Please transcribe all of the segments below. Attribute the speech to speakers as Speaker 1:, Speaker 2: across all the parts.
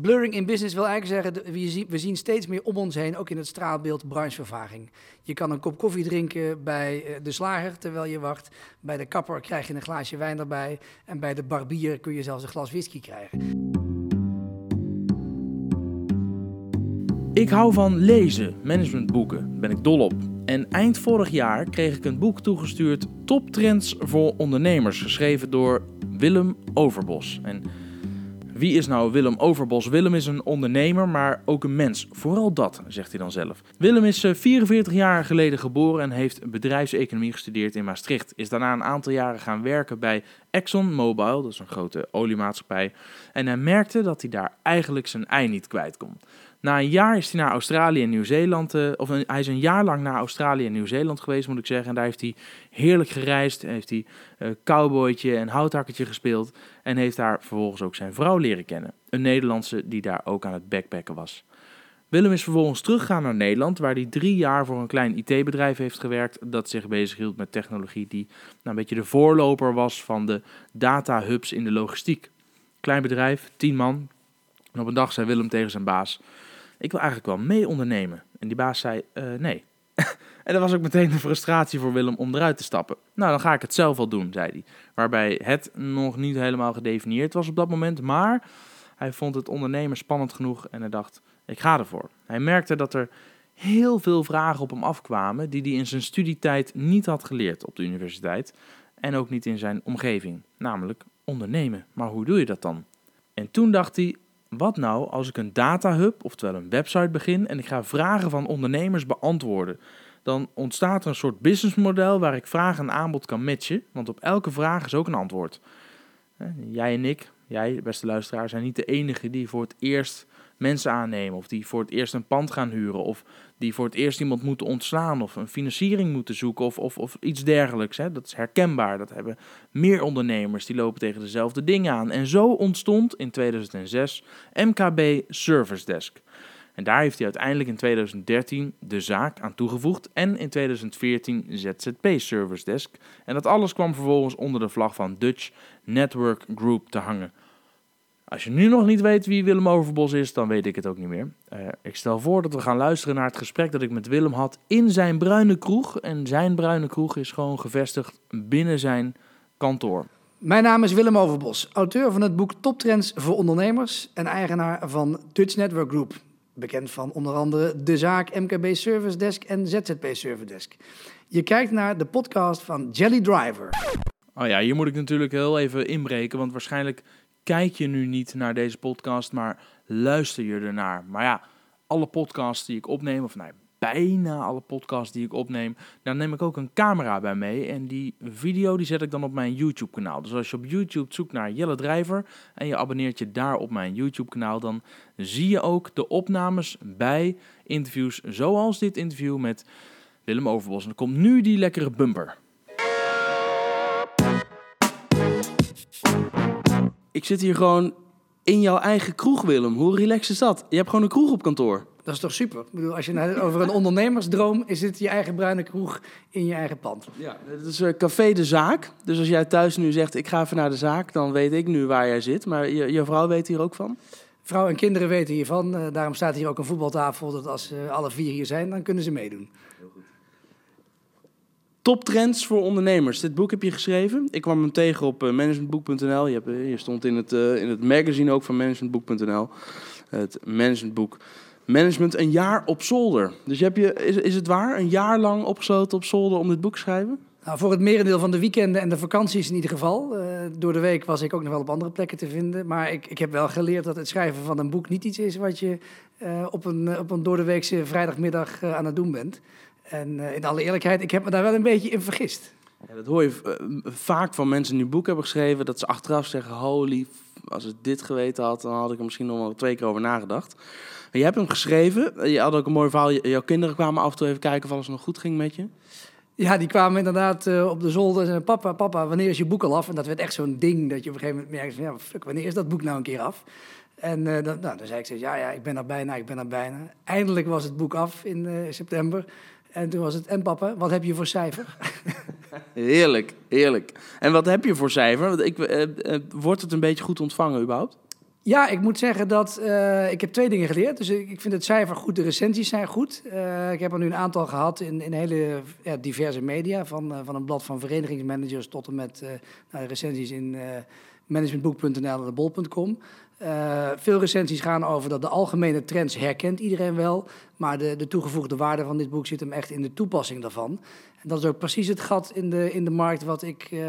Speaker 1: Blurring in business wil eigenlijk zeggen, we zien, steeds meer om ons heen, ook in het straatbeeld, branchevervaging. Je kan een kop koffie drinken bij eh, de slager terwijl je wacht. Bij de kapper krijg je een glaasje wijn erbij. En bij de barbier kun je zelfs een glas whisky krijgen.
Speaker 2: Ik hou van lezen, managementboeken, ben ik dol op. En eind vorig jaar kreeg ik een boek toegestuurd, Top Trends voor Ondernemers, geschreven door Willem Overbos. En wie is nou Willem Overbos? Willem is een ondernemer, maar ook een mens. Vooral dat, zegt hij dan zelf. Willem is eh, 44 jaar geleden geboren en heeft bedrijfseconomie gestudeerd in Maastricht. Is daarna een aantal jaren gaan werken bij ExxonMobil, dat is een grote oliemaatschappij. En hij merkte dat hij daar eigenlijk zijn ei niet kwijt kon. Na een jaar is hij naar Australië en Nieuw-Zeeland, eh, of hij is een jaar lang naar Australië en Nieuw-Zeeland geweest, moet ik zeggen. En daar heeft hij heerlijk gereisd, heeft hij eh cowboytje en houthakkertje gespeeld. En heeft daar vervolgens ook zijn vrouw leren kennen. Een Nederlandse die daar ook aan het backpacken was. Willem is vervolgens teruggegaan naar Nederland, waar hij drie jaar voor een klein IT-bedrijf heeft gewerkt dat zich bezighield met technologie die nou, een beetje de voorloper was van de data hubs in de logistiek. Klein bedrijf, tien man. En op een dag zei Willem tegen zijn baas, ik wil eigenlijk wel mee ondernemen. En die baas zei, "Eh, nee. en dat was ook meteen een frustratie voor Willem om eruit te stappen. Nou, dan ga ik het zelf wel doen, zei hij. Waarbij het nog niet helemaal gedefinieerd was op dat moment, maar hij vond het ondernemen spannend genoeg en hij dacht, ik ga ervoor. Hij merkte dat er heel veel vragen op hem afkwamen die hij in zijn studietijd niet had geleerd op de universiteit en ook niet in zijn omgeving, namelijk ondernemen. Maar hoe doe je dat dan? En toen dacht hij, wat nou als ik een datahub, oftewel een website begin en ik ga vragen van ondernemers beantwoorden? Dan ontstaat er een soort businessmodel waar ik vraag en aanbod kan matchen, want op elke vraag is ook een antwoord. Jij en ik, jij, beste luisteraar, zijn niet de enige die voor het eerst mensen aannemen, of die voor het eerst een pand gaan huren, of die voor het eerst iemand moeten ontslaan, of een financiering moeten zoeken, of, of, of iets dergelijks. Hè. Dat is herkenbaar. Dat hebben meer ondernemers die lopen tegen dezelfde dingen aan. En zo ontstond in 2006 MKB Service Desk. En daar heeft hij uiteindelijk in 2013 de zaak aan toegevoegd en in 2014 ZZP Service Desk. En dat alles kwam vervolgens onder de vlag van Dutch Network Group te hangen. Als je nu nog niet weet wie Willem Overbos is, dan weet ik het ook niet meer. Eh, ik stel voor dat we gaan luisteren naar het gesprek dat ik met Willem had in zijn bruine kroeg. En zijn bruine kroeg is gewoon gevestigd binnen zijn kantoor.
Speaker 1: Mijn naam is Willem Overbos, auteur van het boek Toptrends voor ondernemers en eigenaar van Dutch Network Group. Bekend van onder andere de zaak MKB Service Desk en ZZP Service Desk. Je kijkt naar de podcast van Jelly Driver.
Speaker 2: Oh ja, hier moet ik natuurlijk heel even inbreken, want waarschijnlijk kijk je nu niet naar deze podcast, maar luister je ernaar. Maar ja, alle podcasts die ik opneem, of nou, bijna alle podcasts die ik opneem, daar neem ik ook een camera bij mee. En die video die zet ik dan op mijn YouTube-kanaal. Dus als je op YouTube zoekt naar Jelle Drijver en je abonneert je daar op mijn YouTube-kanaal, dan zie je ook de opnames bij interviews zoals dit interview met Willem Overbos. En er komt nu die lekkere bumper.
Speaker 3: Ik zit hier gewoon in jouw eigen kroeg, Willem. Hoe relaxed is dat? Je hebt gewoon een kroeg op kantoor.
Speaker 1: Dat is toch super? Ik bedoel, als je over een ondernemersdroom is het je eigen bruine kroeg in je eigen pand.
Speaker 3: Ja, het is eh, Café de Zaak. Dus als jij thuis nu zegt, ik ga even naar de zaak, dan weet ik nu waar jij zit. Maar je, je vrouw weet hier ook van?
Speaker 1: Vrouw en kinderen weten hiervan. eh, daarom staat hier ook een voetbaltafel. Dat als ze alle vier hier zijn, dan kunnen ze meedoen.
Speaker 3: Top trends voor ondernemers. Dit boek heb je geschreven. Ik kwam hem tegen op eh, managementboek.nl. Je, eh, stond in het, eh, in het magazine ook van managementboek.nl. Het managementboek. Management een jaar op zolder. Dus je je, is, is het waar, een jaar lang opgesloten op zolder om dit boek te schrijven?
Speaker 1: Nou, voor het merendeel van de weekenden en de vakanties in ieder geval. Door de week was ik ook nog wel op andere plekken te vinden. Maar ik, ik heb wel geleerd dat het schrijven van een boek niet iets is wat je op, een, op een doordeweekse vrijdagmiddag aan het doen bent. En eh, in alle eerlijkheid, ik heb me daar wel een beetje in vergist.
Speaker 3: Ja, dat hoor je eh, vaak van mensen die een boek hebben geschreven, dat ze achteraf zeggen, holy, als ik dit geweten had, dan had ik er misschien nog wel twee keer over nagedacht. Maar je hebt hem geschreven, Eh, je had ook een mooi verhaal, jouw kinderen kwamen af en toe even kijken of alles nog goed ging met je.
Speaker 1: Ja, die kwamen inderdaad op de zolder en zeiden, papa, papa, wanneer is je boek al af? En dat werd echt zo'n ding dat je op een gegeven moment merkt van, ja, fuck, wanneer is dat boek nou een keer af? En dan, nou, dan zei ik ja, ja, ik ben er bijna, ik ben er bijna. Eindelijk was het boek af in september. En toen was het, en papa, wat heb je voor cijfer?
Speaker 3: Heerlijk, heerlijk. En wat heb je voor cijfer? Want ik, eh, eh, wordt het een beetje goed ontvangen überhaupt?
Speaker 1: Ja, ik moet zeggen dat uh, ik heb twee dingen geleerd. Dus ik, ik, vind het cijfer goed, de recensies zijn goed. Uh, ik heb er nu een aantal gehad in, in hele ja, diverse media. Van, uh, van een blad van verenigingsmanagers tot en met nou, recensies in managementboek.nl en bol.com. veel recensies gaan over dat de algemene trends herkent iedereen wel. Maar de, de toegevoegde waarde van dit boek zit hem echt in de toepassing daarvan dat is ook precies het gat in de, in de markt wat ik, uh,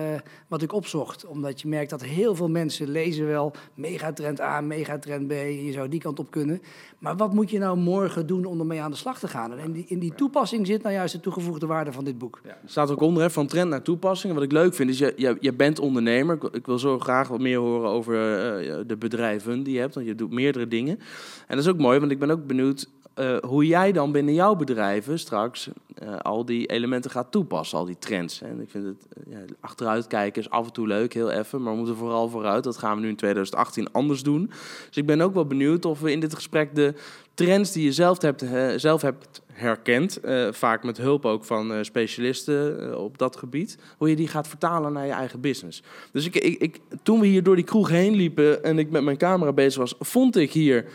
Speaker 1: wat ik opzocht. Omdat je merkt dat heel veel mensen lezen wel megatrend A, megatrend B. Je zou die kant op kunnen. Maar wat moet je nou morgen doen om ermee aan de slag te gaan? En in die, in die toepassing zit nou juist de toegevoegde waarde van dit boek.
Speaker 2: Staat ook onder, hè, van trend naar toepassing. En wat ik leuk vind is, je, je, je bent ondernemer. Ik, wil zo graag wat meer horen over uh, de bedrijven die je hebt. Want je doet meerdere dingen. En dat is ook mooi, want ik ben ook benieuwd uh, hoe jij dan binnen jouw bedrijven straks uh, al die elementen gaat toepassen, al die trends. En ik vind het uh, ja, achteruit kijken is af en toe leuk, heel even, maar we moeten vooral vooruit. Dat gaan we nu in 2018 anders doen. Dus ik ben ook wel benieuwd of we in dit gesprek de trends die je zelf hebt, zelf hebt herkend, vaak met hulp ook van specialisten op dat gebied, hoe je die gaat vertalen naar je eigen business. Dus ik, ik, ik, toen we hier door die kroeg heen liepen en ik met mijn camera bezig was, vond ik hier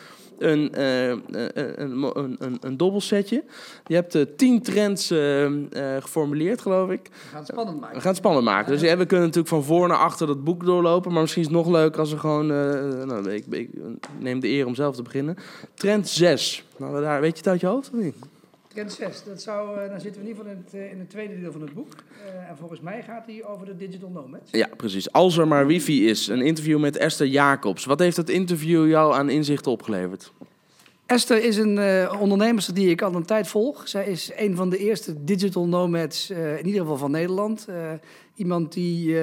Speaker 2: een, uh, een, een, een, een dobbelsetje. Je hebt tien trends geformuleerd, geloof ik.
Speaker 1: We gaan het spannend maken.
Speaker 2: We gaan het spannend maken. Dus ja, we kunnen natuurlijk van voor naar achter dat boek doorlopen. Maar misschien is het nog leuker als we gewoon... nou, ik, ik, neem de eer om zelf te beginnen. Trend 6. Nou, daar, weet je het uit je hoofd of niet?
Speaker 1: Trend 6, dat zou, uh, dan zitten we in ieder geval in het, uh, in het tweede deel van het boek. Uh, en volgens mij gaat hij over de digital nomads.
Speaker 2: Ja, precies. Als er maar wifi is. Een interview met Esther Jacobs. Wat heeft dat interview jou aan inzichten opgeleverd?
Speaker 1: Esther is een uh, ondernemer die ik al een tijd volg. Zij is een van de eerste digital nomads, in ieder geval van Nederland. Iemand die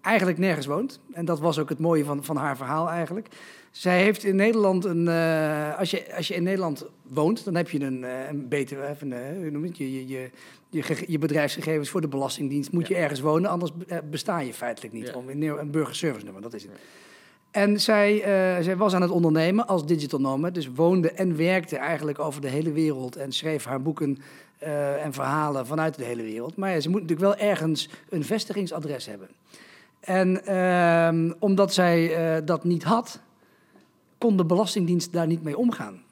Speaker 1: eigenlijk nergens woont. En dat was ook het mooie van, van haar verhaal eigenlijk. Zij heeft in Nederland een. Uh, als, je, als je in Nederland woont, dan heb je een, uh, een betere. Even, uh, hoe noem je, je, je, je, je bedrijfsgegevens voor de Belastingdienst. Moet ja. je ergens wonen, anders besta je feitelijk niet. Ja. Om een, een burgerservice nummer, dat is het. Ja. En zij, zij was aan het ondernemen als digital nomad. Dus woonde en werkte eigenlijk over de hele wereld. En schreef haar boeken en verhalen vanuit de hele wereld. Maar ze moet natuurlijk wel ergens een vestigingsadres hebben. En ehm, omdat zij dat niet had kon de Belastingdienst daar niet mee omgaan.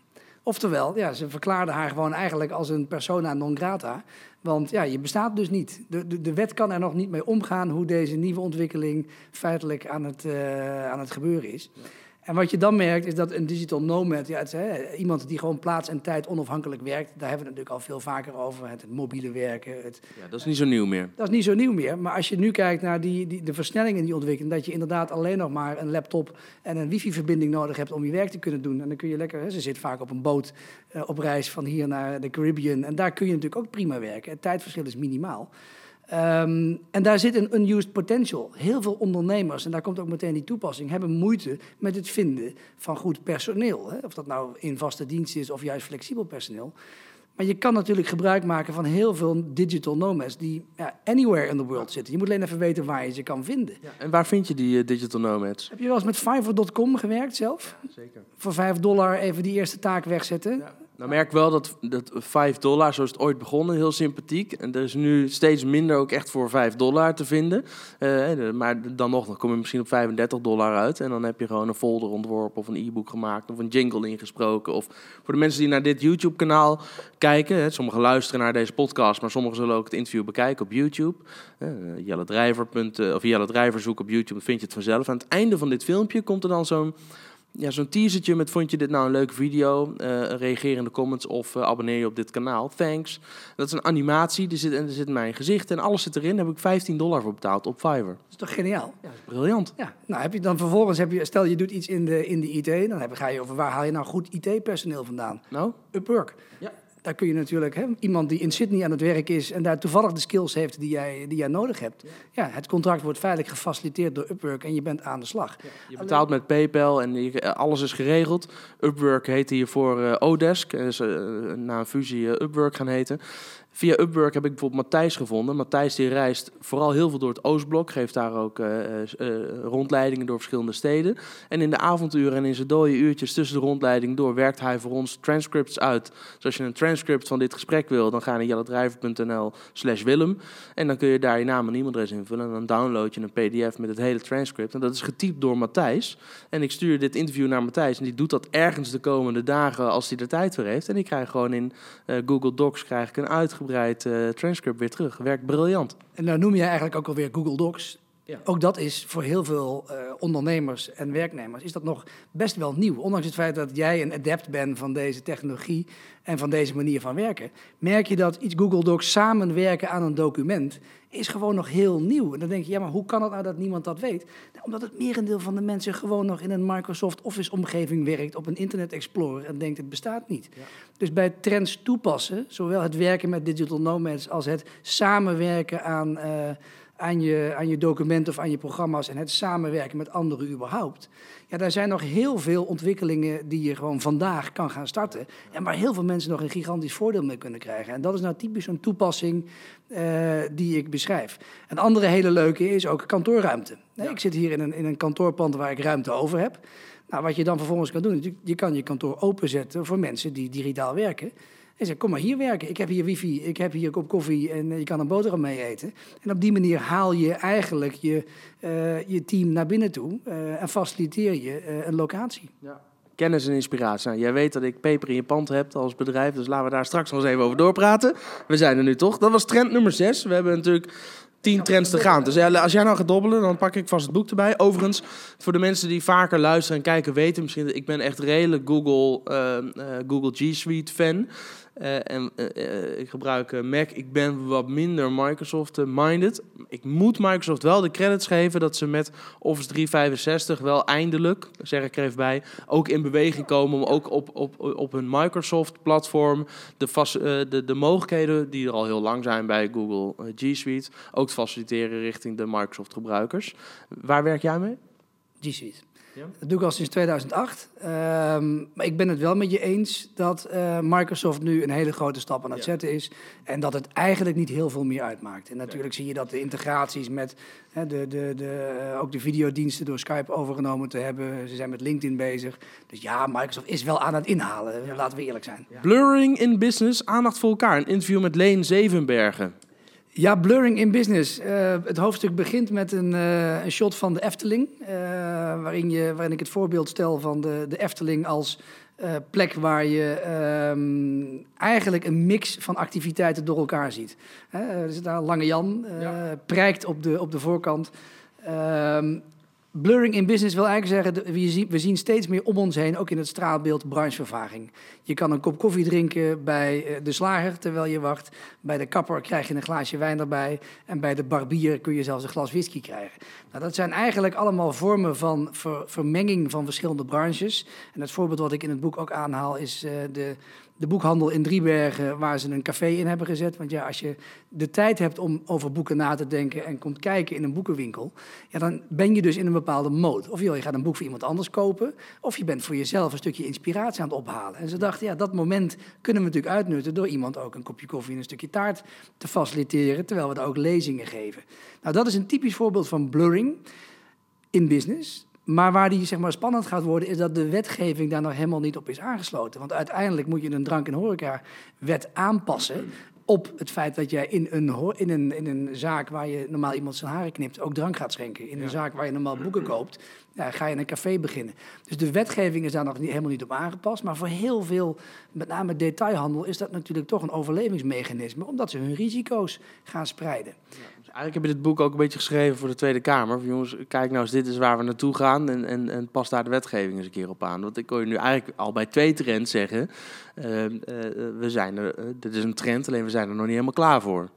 Speaker 1: Oftewel, ja, ze verklaarden haar gewoon eigenlijk als een persona non grata. Want ja, je bestaat dus niet. De, de, de wet kan er nog niet mee omgaan hoe deze nieuwe ontwikkeling feitelijk aan het, uh, aan het gebeuren is. En wat je dan merkt is dat een digital nomad, ja, het, hè, iemand die gewoon plaats en tijd onafhankelijk werkt, daar hebben we het natuurlijk al veel vaker over. Het, mobiele werken. Het,
Speaker 2: ja, dat is niet zo nieuw meer.
Speaker 1: Dat is niet zo nieuw meer. Maar als je nu kijkt naar die, die, de versnelling in die ontwikkeling, dat je inderdaad alleen nog maar een laptop en een wifi-verbinding nodig hebt om je werk te kunnen doen. En dan kun je lekker, hè, ze zit vaak op een boot uh, op reis van hier naar de Caribbean. En daar kun je natuurlijk ook prima werken. Het tijdverschil is minimaal. Um, en daar zit een unused potential. Heel veel ondernemers, en daar komt ook meteen die toepassing, hebben moeite met het vinden van goed personeel. Hè? Of dat nou in vaste dienst is of juist flexibel personeel. Maar je kan natuurlijk gebruik maken van heel veel digital nomads die ja, anywhere in the world zitten. Je moet alleen even weten waar je ze kan vinden.
Speaker 2: Ja, en waar vind je die uh, digital nomads?
Speaker 1: Heb je wel eens met Fiverr.com gewerkt zelf?
Speaker 2: Ja, zeker.
Speaker 1: Voor 5 dollar even die eerste taak wegzetten.
Speaker 2: Nou merk wel dat, dat 5 dollar, zo is het ooit begonnen, heel sympathiek. En er is nu steeds minder ook echt voor 5 dollar te vinden. Uh, maar dan nog, dan kom je misschien op 35 dollar uit. En dan heb je gewoon een folder ontworpen of een e-book gemaakt of een jingle ingesproken. Of voor de mensen die naar dit YouTube-kanaal kijken. Hè, sommigen luisteren naar deze podcast, maar sommigen zullen ook het interview bekijken op YouTube. Uh, Jelle Drijver, of Jelle Drijver zoek op YouTube, vind je het vanzelf. Aan het einde van dit filmpje komt er dan zo'n ja, zo'n teasertje met vond je dit nou een leuke video? Uh, reageer in de comments of uh, abonneer je op dit kanaal. Thanks. Dat is een animatie, die zit, en er zit mijn gezicht en alles zit erin. Daar heb ik 15 dollar voor betaald op Fiverr. Dat
Speaker 1: is toch geniaal?
Speaker 2: Ja, is briljant.
Speaker 1: Ja, nou heb je dan vervolgens, heb je, stel je doet iets in de, in de IT, dan heb, ga je over waar haal je nou goed IT-personeel vandaan?
Speaker 2: Nou?
Speaker 1: Upwork. Ja daar kun je natuurlijk, hè, iemand die in Sydney aan het werk is en daar toevallig de skills heeft die jij, die jij nodig hebt. Ja. het contract wordt feitelijk gefaciliteerd door Upwork en je bent aan de slag. Ja,
Speaker 2: je betaalt met PayPal en je, alles is geregeld. Upwork heette hiervoor uh, Odesk, is uh, na een fusie uh, Upwork gaan heten. Via Upwork heb ik bijvoorbeeld Matthijs gevonden. Matthijs die reist vooral heel veel door het Oostblok. Geeft daar ook eh, eh, eh, rondleidingen door verschillende steden. En in de avonduren en in zijn dode uurtjes tussen de rondleiding door... werkt hij voor ons transcripts uit. Dus als je een transcript van dit gesprek wil... dan ga je naar jelledrijver.nl slash Willem. En dan kun je daar je naam en e-mailadres invullen. En dan download je een pdf met het hele transcript. En dat is getypt door Matthijs. En ik stuur dit interview naar Matthijs. En die doet dat ergens de komende dagen als hij er tijd voor heeft. En ik krijg gewoon in Google Docs krijg ik een uitgebreid uitgebreid uh, transcript weer terug. Werkt briljant.
Speaker 1: En nou noem je eigenlijk ook alweer Google Docs. Ja. Ook dat is voor heel veel uh, ondernemers en werknemers is dat nog best wel nieuw. Ondanks het feit dat jij een adept bent van deze technologie en van deze manier van werken, merk je dat iets Google Docs samenwerken aan een document is gewoon nog heel nieuw. En dan denk je, ja, maar hoe kan het nou dat niemand dat weet? Nou, omdat het merendeel van de mensen gewoon nog in een Microsoft Office omgeving werkt, op een Internet Explorer en denkt het bestaat niet. Ja. Dus bij trends toepassen, zowel het werken met digital nomads als het samenwerken aan, uh, aan, je, aan je documenten of aan je programma's en het samenwerken met anderen überhaupt. Ja, daar zijn nog heel veel ontwikkelingen die je gewoon vandaag kan gaan starten. En waar heel veel mensen nog een gigantisch voordeel mee kunnen krijgen. En dat is nou typisch een toepassing uh, die ik beschrijf. Een andere hele leuke is ook kantoorruimte. Ik zit hier in een, in een kantoorpand waar ik ruimte over heb. Nou, wat je dan vervolgens kan doen, je kan je kantoor openzetten voor mensen die digitaal werken. En zeg, kom maar hier werken. Ik heb hier wifi, ik heb hier een kop koffie en je kan een boterham mee eten. En op die manier haal je eigenlijk je, uh, je team naar binnen toe uh, en faciliteer je een locatie.
Speaker 2: Ja. Kennis en inspiratie. Nou, jij weet dat ik peper in je pand heb als bedrijf, dus laten we daar straks nog eens even over doorpraten. We zijn er nu toch. Dat was trend nummer 6. We hebben natuurlijk tien trends te gaan. Dus ja, als jij nou gaat dobbelen, dan pak ik vast het boek erbij. Overigens, voor de mensen die vaker luisteren en kijken, weten misschien... ik ben echt redelijk Google, Google G Suite fan. Uh, en ik gebruik Mac. Ik ben wat minder Microsoft-minded. Ik moet Microsoft wel de credits geven dat ze met Office 365 wel eindelijk, zeg ik er even bij, ook in beweging komen om ook op, op, op hun Microsoft-platform de, de, de mogelijkheden die er al heel lang zijn bij Google G Suite ook te faciliteren richting de Microsoft-gebruikers. Waar werk jij mee?
Speaker 1: G Suite. Ja. Dat doe ik al sinds 2008. Um, maar ik ben het wel met je eens dat uh, Microsoft nu een hele grote stap aan het ja. zetten is. En dat het eigenlijk niet heel veel meer uitmaakt. En natuurlijk zie je dat de integraties met hè, de, de, de, uh, ook de videodiensten door Skype overgenomen te hebben. Ze zijn met LinkedIn bezig. Dus ja, Microsoft is wel aan het inhalen. Ja. Laten we eerlijk zijn.
Speaker 2: Blurring in business, aandacht voor elkaar. Een interview met Leen Zevenbergen.
Speaker 1: Ja, blurring in business. Uh, het hoofdstuk begint met een, uh, een shot van de Efteling. Uh, waarin, je, waarin ik het voorbeeld stel van de, de Efteling als plek waar je um, eigenlijk een mix van activiteiten door elkaar ziet. er zit daar Lange Jan, ja. prijkt op de, op de voorkant. Ehm, Blurring in business wil eigenlijk zeggen, we zien, steeds meer om ons heen, ook in het straatbeeld, branchevervaging. Je kan een kop koffie drinken bij eh, de slager terwijl je wacht. Bij de kapper krijg je een glaasje wijn erbij. En bij de barbier kun je zelfs een glas whisky krijgen. Nou, dat zijn eigenlijk allemaal vormen van ver, vermenging van verschillende branches. En het voorbeeld wat ik in het boek ook aanhaal is uh, de de boekhandel in Driebergen, waar ze een café in hebben gezet. Want ja, als je de tijd hebt om over boeken na te denken en komt kijken in een boekenwinkel, ja, dan ben je dus in een bepaalde mode. Of je gaat een boek voor iemand anders kopen, of je bent voor jezelf een stukje inspiratie aan het ophalen. En ze dachten, ja, dat moment kunnen we natuurlijk uitnutten door iemand ook een kopje koffie en een stukje taart te faciliteren, terwijl we daar ook lezingen geven. Nou, dat is een typisch voorbeeld van blurring in business. Maar waar die zeg maar, spannend gaat worden, is dat de wetgeving daar nog helemaal niet op is aangesloten. Want uiteindelijk moet je een drank- en horeca-wet aanpassen op het feit dat jij in een, in, een, in een zaak waar je normaal iemand zijn haren knipt, ook drank gaat schenken. In een zaak waar je normaal boeken koopt, ga je een café beginnen. Dus de wetgeving is daar nog niet, helemaal niet op aangepast. Maar voor heel veel, met name detailhandel, is dat natuurlijk toch een overlevingsmechanisme, omdat ze hun risico's gaan spreiden. Ja.
Speaker 2: Eigenlijk heb je dit boek ook een beetje geschreven voor de Tweede Kamer. Jongens, kijk nou eens, dit is waar we naartoe gaan en, en, en pas daar de wetgeving eens een keer op aan. Want ik hoor je nu eigenlijk al bij twee trends zeggen, uh, uh, we zijn er, dit is een trend, alleen we zijn er nog niet helemaal klaar voor.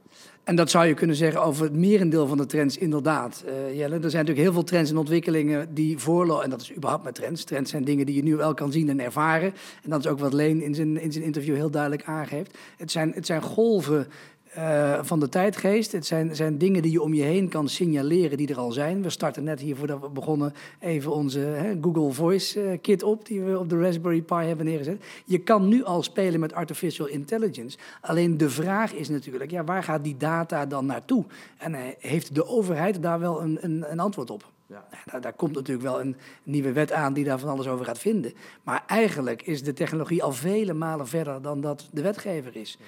Speaker 1: En dat zou je kunnen zeggen over het merendeel van de trends, inderdaad. Uh, Jelle, er zijn natuurlijk heel veel trends en ontwikkelingen die voorlopen. En dat is überhaupt met trends. Trends zijn dingen die je nu wel kan zien en ervaren. En dat is ook wat Leen in zijn, in zijn interview heel duidelijk aangeeft. Het zijn, het zijn golven eh, van de tijdgeest. Het zijn, zijn dingen die je om je heen kan signaleren die er al zijn. We starten net hier voordat we begonnen even onze hè, Google Voice eh, kit op die we op de Raspberry Pi hebben neergezet. Je kan nu al spelen met artificial intelligence. Alleen de vraag is natuurlijk, ja, waar gaat die data dan naartoe? En eh, heeft de overheid daar wel een, een, een antwoord op?
Speaker 2: Ja.
Speaker 1: Nou, daar, daar komt natuurlijk wel een nieuwe wet aan die daar van alles over gaat vinden. Maar eigenlijk is de technologie al vele malen verder dan dat de wetgever is.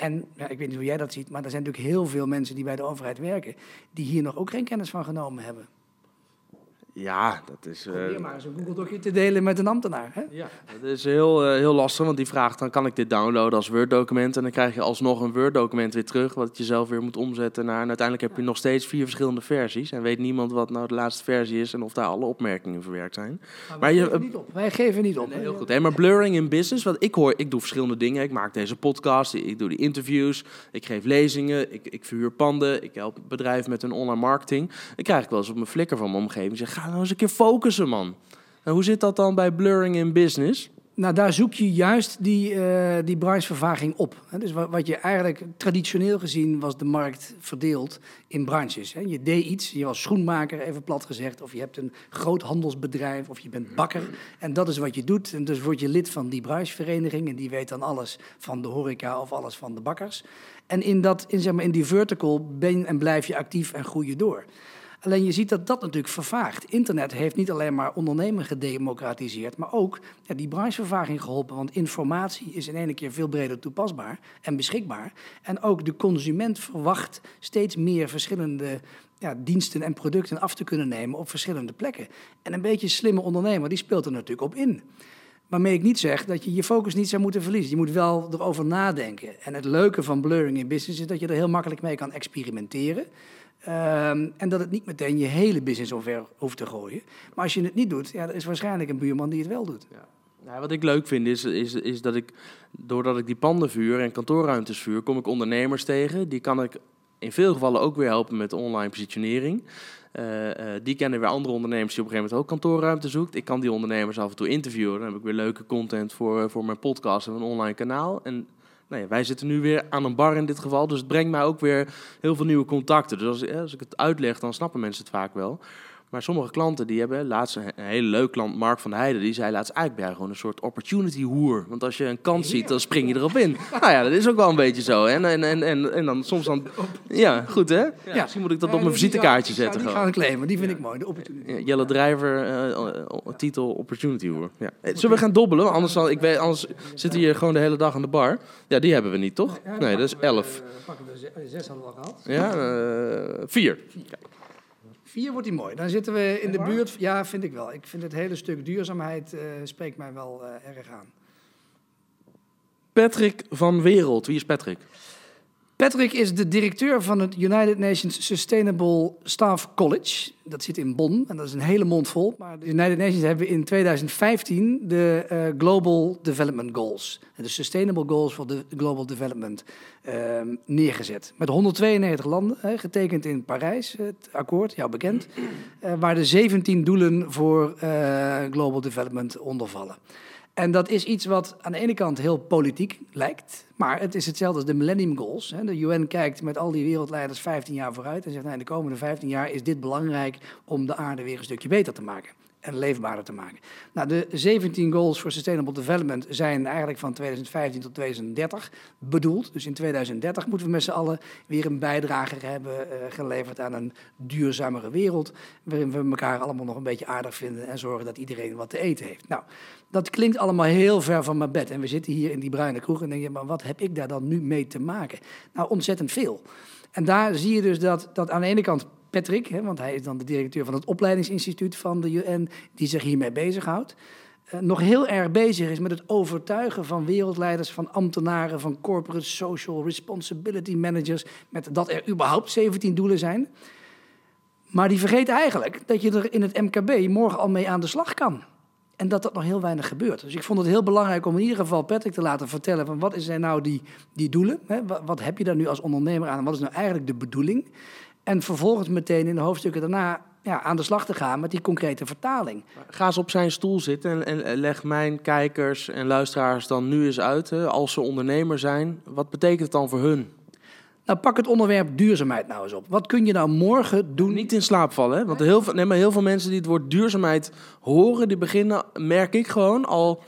Speaker 1: En ja, ik weet niet hoe jij dat ziet, maar er zijn natuurlijk heel veel mensen die bij de overheid werken, die hier nog ook geen kennis van genomen hebben.
Speaker 2: Ja, dat is... eh,
Speaker 1: Probeer maar eens een Google-docje te delen met een ambtenaar. Hè?
Speaker 2: Ja, dat is heel, eh, heel lastig, want die vraagt dan kan ik dit downloaden als Word-document en dan krijg je alsnog een Word-document weer terug, wat je zelf weer moet omzetten naar. En uiteindelijk heb je nog steeds vier verschillende versies en weet niemand wat nou de laatste versie is en of daar alle opmerkingen verwerkt zijn.
Speaker 1: Maar,
Speaker 2: Maar
Speaker 1: wij
Speaker 2: je-
Speaker 1: geven niet op. Wij geven niet op.
Speaker 2: Nee, heel goed. Hey, maar blurring in business, wat ik hoor, ik doe verschillende dingen. Ik maak deze podcast, ik doe die interviews, ik geef lezingen, ik, ik verhuur panden, ik help bedrijven met hun online marketing. Dan krijg ik wel eens op mijn flikker van mijn omgeving. Zeg, ga nou eens een keer focussen, man. En hoe zit dat dan bij blurring in business?
Speaker 1: Nou, daar zoek je juist die, eh die branchevervaging op. Dus wat, je eigenlijk traditioneel gezien was de markt verdeeld in branches. Je deed iets, je was schoenmaker, even plat gezegd, of je hebt een groot handelsbedrijf, of je bent bakker. En dat is wat je doet. En dus word je lid van die branchevereniging en die weet dan alles van de horeca of alles van de bakkers. En in, dat, in, zeg maar, in die vertical ben en blijf je actief en groei je door. Alleen je ziet dat dat natuurlijk vervaagt. Internet heeft niet alleen maar ondernemen gedemocratiseerd, maar ook die branchevervaging geholpen. Want informatie is in één keer veel breder toepasbaar en beschikbaar. En ook de consument verwacht steeds meer verschillende ja, diensten en producten af te kunnen nemen op verschillende plekken. En een beetje slimme ondernemer, die speelt er natuurlijk op in. Waarmee ik niet zeg dat je je focus niet zou moeten verliezen. Je moet wel erover nadenken. En het leuke van blurring in business is dat je er heel makkelijk mee kan experimenteren. Ehm, en dat het niet meteen je hele business omver hoeft te gooien. Maar als je het niet doet, ja, er is waarschijnlijk een buurman die het wel doet.
Speaker 2: Nou, wat ik leuk vind is, is, is dat ik, doordat ik die panden vuur en kantoorruimtes vuur, kom ik ondernemers tegen. Die kan ik in veel gevallen ook weer helpen met online positionering. Eh, eh, die kennen weer andere ondernemers die op een gegeven moment ook kantoorruimte zoekt. Ik kan die ondernemers af en toe interviewen. Dan heb ik weer leuke content voor, eh, voor mijn podcast en een online kanaal. En ja, wij zitten nu weer aan een bar in dit geval. Dus het brengt mij ook weer heel veel nieuwe contacten. Dus als, als ik het uitleg, dan snappen mensen het vaak wel. Maar sommige klanten die hebben, laatst een, een hele leuk klant, Mark van Heijden, die zei laatst eigenlijk ben gewoon een soort opportunity hoer. Want als je een kans ziet, dan spring je erop in. nou ja, dat is ook wel een beetje zo. En, en, en, en, en dan soms dan, ja, goed hè? Ja, Misschien moet ik dat op mijn visitekaartje zetten.
Speaker 1: Die
Speaker 2: gewoon.
Speaker 1: gaan claimen, die vind ik mooi. De opportunity.
Speaker 2: Jelle Drijver, eh, eh, titel Opportunity Hoer. Ja. Eh, Zullen we gaan dobbelen? Anders, zal, ik weet, anders zitten we hier gewoon de hele dag aan de bar. Ja, die hebben we niet, toch? Nee, dat is elf.
Speaker 1: pakken we ze- zes hadden we al gehad.
Speaker 2: Ja, eh, vier.
Speaker 1: Vier wordt die mooi. Dan zitten we in de buurt. Ja, vind ik wel. Ik vind het hele stuk duurzaamheid eh, spreekt mij wel eh, erg aan.
Speaker 2: Patrick van Wereld. Wie is Patrick?
Speaker 1: Patrick is de directeur van het United Nations Sustainable Staff College. Dat zit in Bonn en dat is een hele mond vol. Maar de United Nations hebben in 2015 de eh, Global Development Goals, de Sustainable Goals voor de Global Development, ehm, neergezet. Met 192 landen, getekend in Parijs, het akkoord, jou bekend, eh, waar de 17 doelen voor eh, Global Development onder vallen. En dat is iets wat aan de ene kant heel politiek lijkt, maar het is hetzelfde als de Millennium Goals. De UN kijkt met al die wereldleiders 15 jaar vooruit en zegt, nou, in de komende 15 jaar is dit belangrijk om de aarde weer een stukje beter te maken en leefbaarder te maken. Nou, de 17 Goals for Sustainable Development zijn eigenlijk van 2015 tot 2030 bedoeld. Dus in 2030 moeten we met z'n allen weer een bijdrage hebben eh, geleverd aan een duurzamere wereld, waarin we elkaar allemaal nog een beetje aardig vinden en zorgen dat iedereen wat te eten heeft. Nou, dat klinkt allemaal heel ver van mijn bed. En we zitten hier in die bruine kroeg en denk je, maar wat heb ik daar dan nu mee te maken? Nou, ontzettend veel. En daar zie je dus dat, dat aan de ene kant Patrick, hè, want hij is dan de directeur van het opleidingsinstituut van de UN, die zich hiermee bezighoudt, eh, nog heel erg bezig is met het overtuigen van wereldleiders, van ambtenaren, van corporate social responsibility managers, met dat er überhaupt 17 doelen zijn. Maar die vergeet eigenlijk dat je er in het MKB morgen al mee aan de slag kan. En dat dat nog heel weinig gebeurt. Dus ik vond het heel belangrijk om in ieder geval Patrick te laten vertellen van wat zijn nou die, die doelen? Hè? Wat, heb je daar nu als ondernemer aan? En wat is nou eigenlijk de bedoeling? En vervolgens meteen in de hoofdstukken daarna ja, aan de slag te gaan met die concrete vertaling.
Speaker 2: Ga eens op zijn stoel zitten en, en leg mijn kijkers en luisteraars dan nu eens uit. Hè, als ze ondernemer zijn, wat betekent het dan voor hun?
Speaker 1: Nou, pak het onderwerp duurzaamheid nou eens op. Wat kun je nou morgen doen?
Speaker 2: Niet in slaap vallen, hè? Want heel veel, nee, maar heel veel mensen die het woord duurzaamheid horen, die beginnen, merk ik gewoon, al...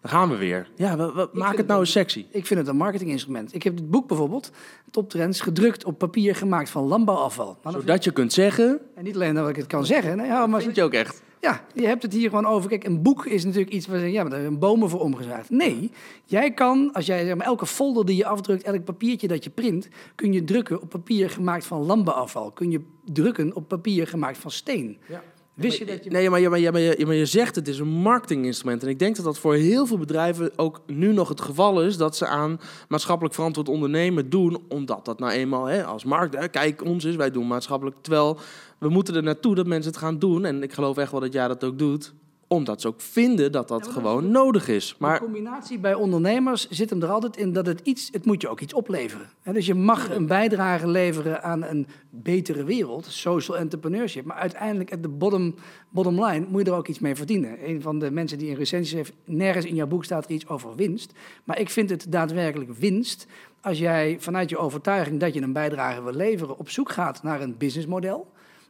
Speaker 2: Dan gaan we weer. Ja, we, we- maak het nou eens sexy.
Speaker 1: Ik vind het een marketinginstrument. Ik heb dit boek bijvoorbeeld, Top Trends, gedrukt op papier gemaakt van landbouwafval. Nou, dat
Speaker 2: Zodat je kunt zeggen,
Speaker 1: En niet alleen dat ik het kan zeggen. Nee, ja, maar
Speaker 2: vind je ook echt.
Speaker 1: Ja, je hebt het hier gewoon over. Kijk, een boek is natuurlijk iets waar je ja, maar daar bomen voor omgezaagd. Nee, jij kan, als jij zeg maar, elke folder die je afdrukt, elk papiertje dat je print, kun je drukken op papier gemaakt van landbouwafval. Kun je drukken op papier gemaakt van steen.
Speaker 2: Ja.
Speaker 1: Wist je dat je...
Speaker 2: Nee, maar je, maar, je, maar, je, maar je zegt het is een marketinginstrument. En ik denk dat dat voor heel veel bedrijven ook nu nog het geval is... dat ze aan maatschappelijk verantwoord ondernemen doen... omdat dat nou eenmaal hè, als markt... Hè, kijk, ons is, wij doen maatschappelijk. Terwijl we moeten er naartoe dat mensen het gaan doen. En ik geloof echt wel dat jij dat ook doet. Omdat ze ook vinden dat dat
Speaker 1: Ja,
Speaker 2: gewoon nodig is.
Speaker 1: De
Speaker 2: Maar
Speaker 1: combinatie bij ondernemers zit hem er altijd in dat het iets, het moet je ook iets opleveren. Dus je mag een bijdrage leveren aan een betere wereld, social entrepreneurship. Maar uiteindelijk, at de bottom, bottom line, moet je er ook iets mee verdienen. Een van de mensen die een recensie heeft, nergens in jouw boek staat er iets over winst. Maar ik vind het daadwerkelijk winst als jij vanuit je overtuiging dat je een bijdrage wil leveren op zoek gaat naar een businessmodel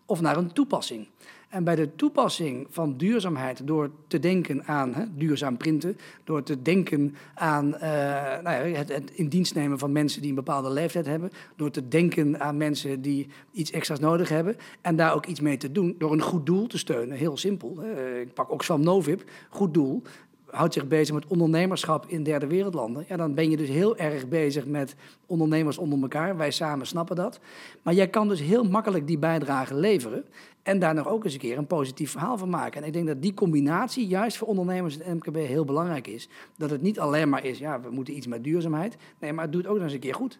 Speaker 1: of naar een toepassing. En bij de toepassing van duurzaamheid, door te denken aan hè, duurzaam printen, door te denken aan eh, nou ja, het, in dienst nemen van mensen die een bepaalde leeftijd hebben, door te denken aan mensen die iets extra's nodig hebben en daar ook iets mee te doen, door een goed doel te steunen. Heel simpel. Ik pak Oxfam Novib, goed doel. Houdt zich bezig met ondernemerschap in derde wereldlanden. Ja, dan ben je dus heel erg bezig met ondernemers onder elkaar. Wij samen snappen dat. Maar jij kan dus heel makkelijk die bijdrage leveren. En daar nog ook eens een keer een positief verhaal van maken. En ik denk dat die combinatie juist voor ondernemers het MKB heel belangrijk is. Dat het niet alleen maar is, ja, we moeten iets met duurzaamheid. Nee, maar het doet ook nog eens een keer goed.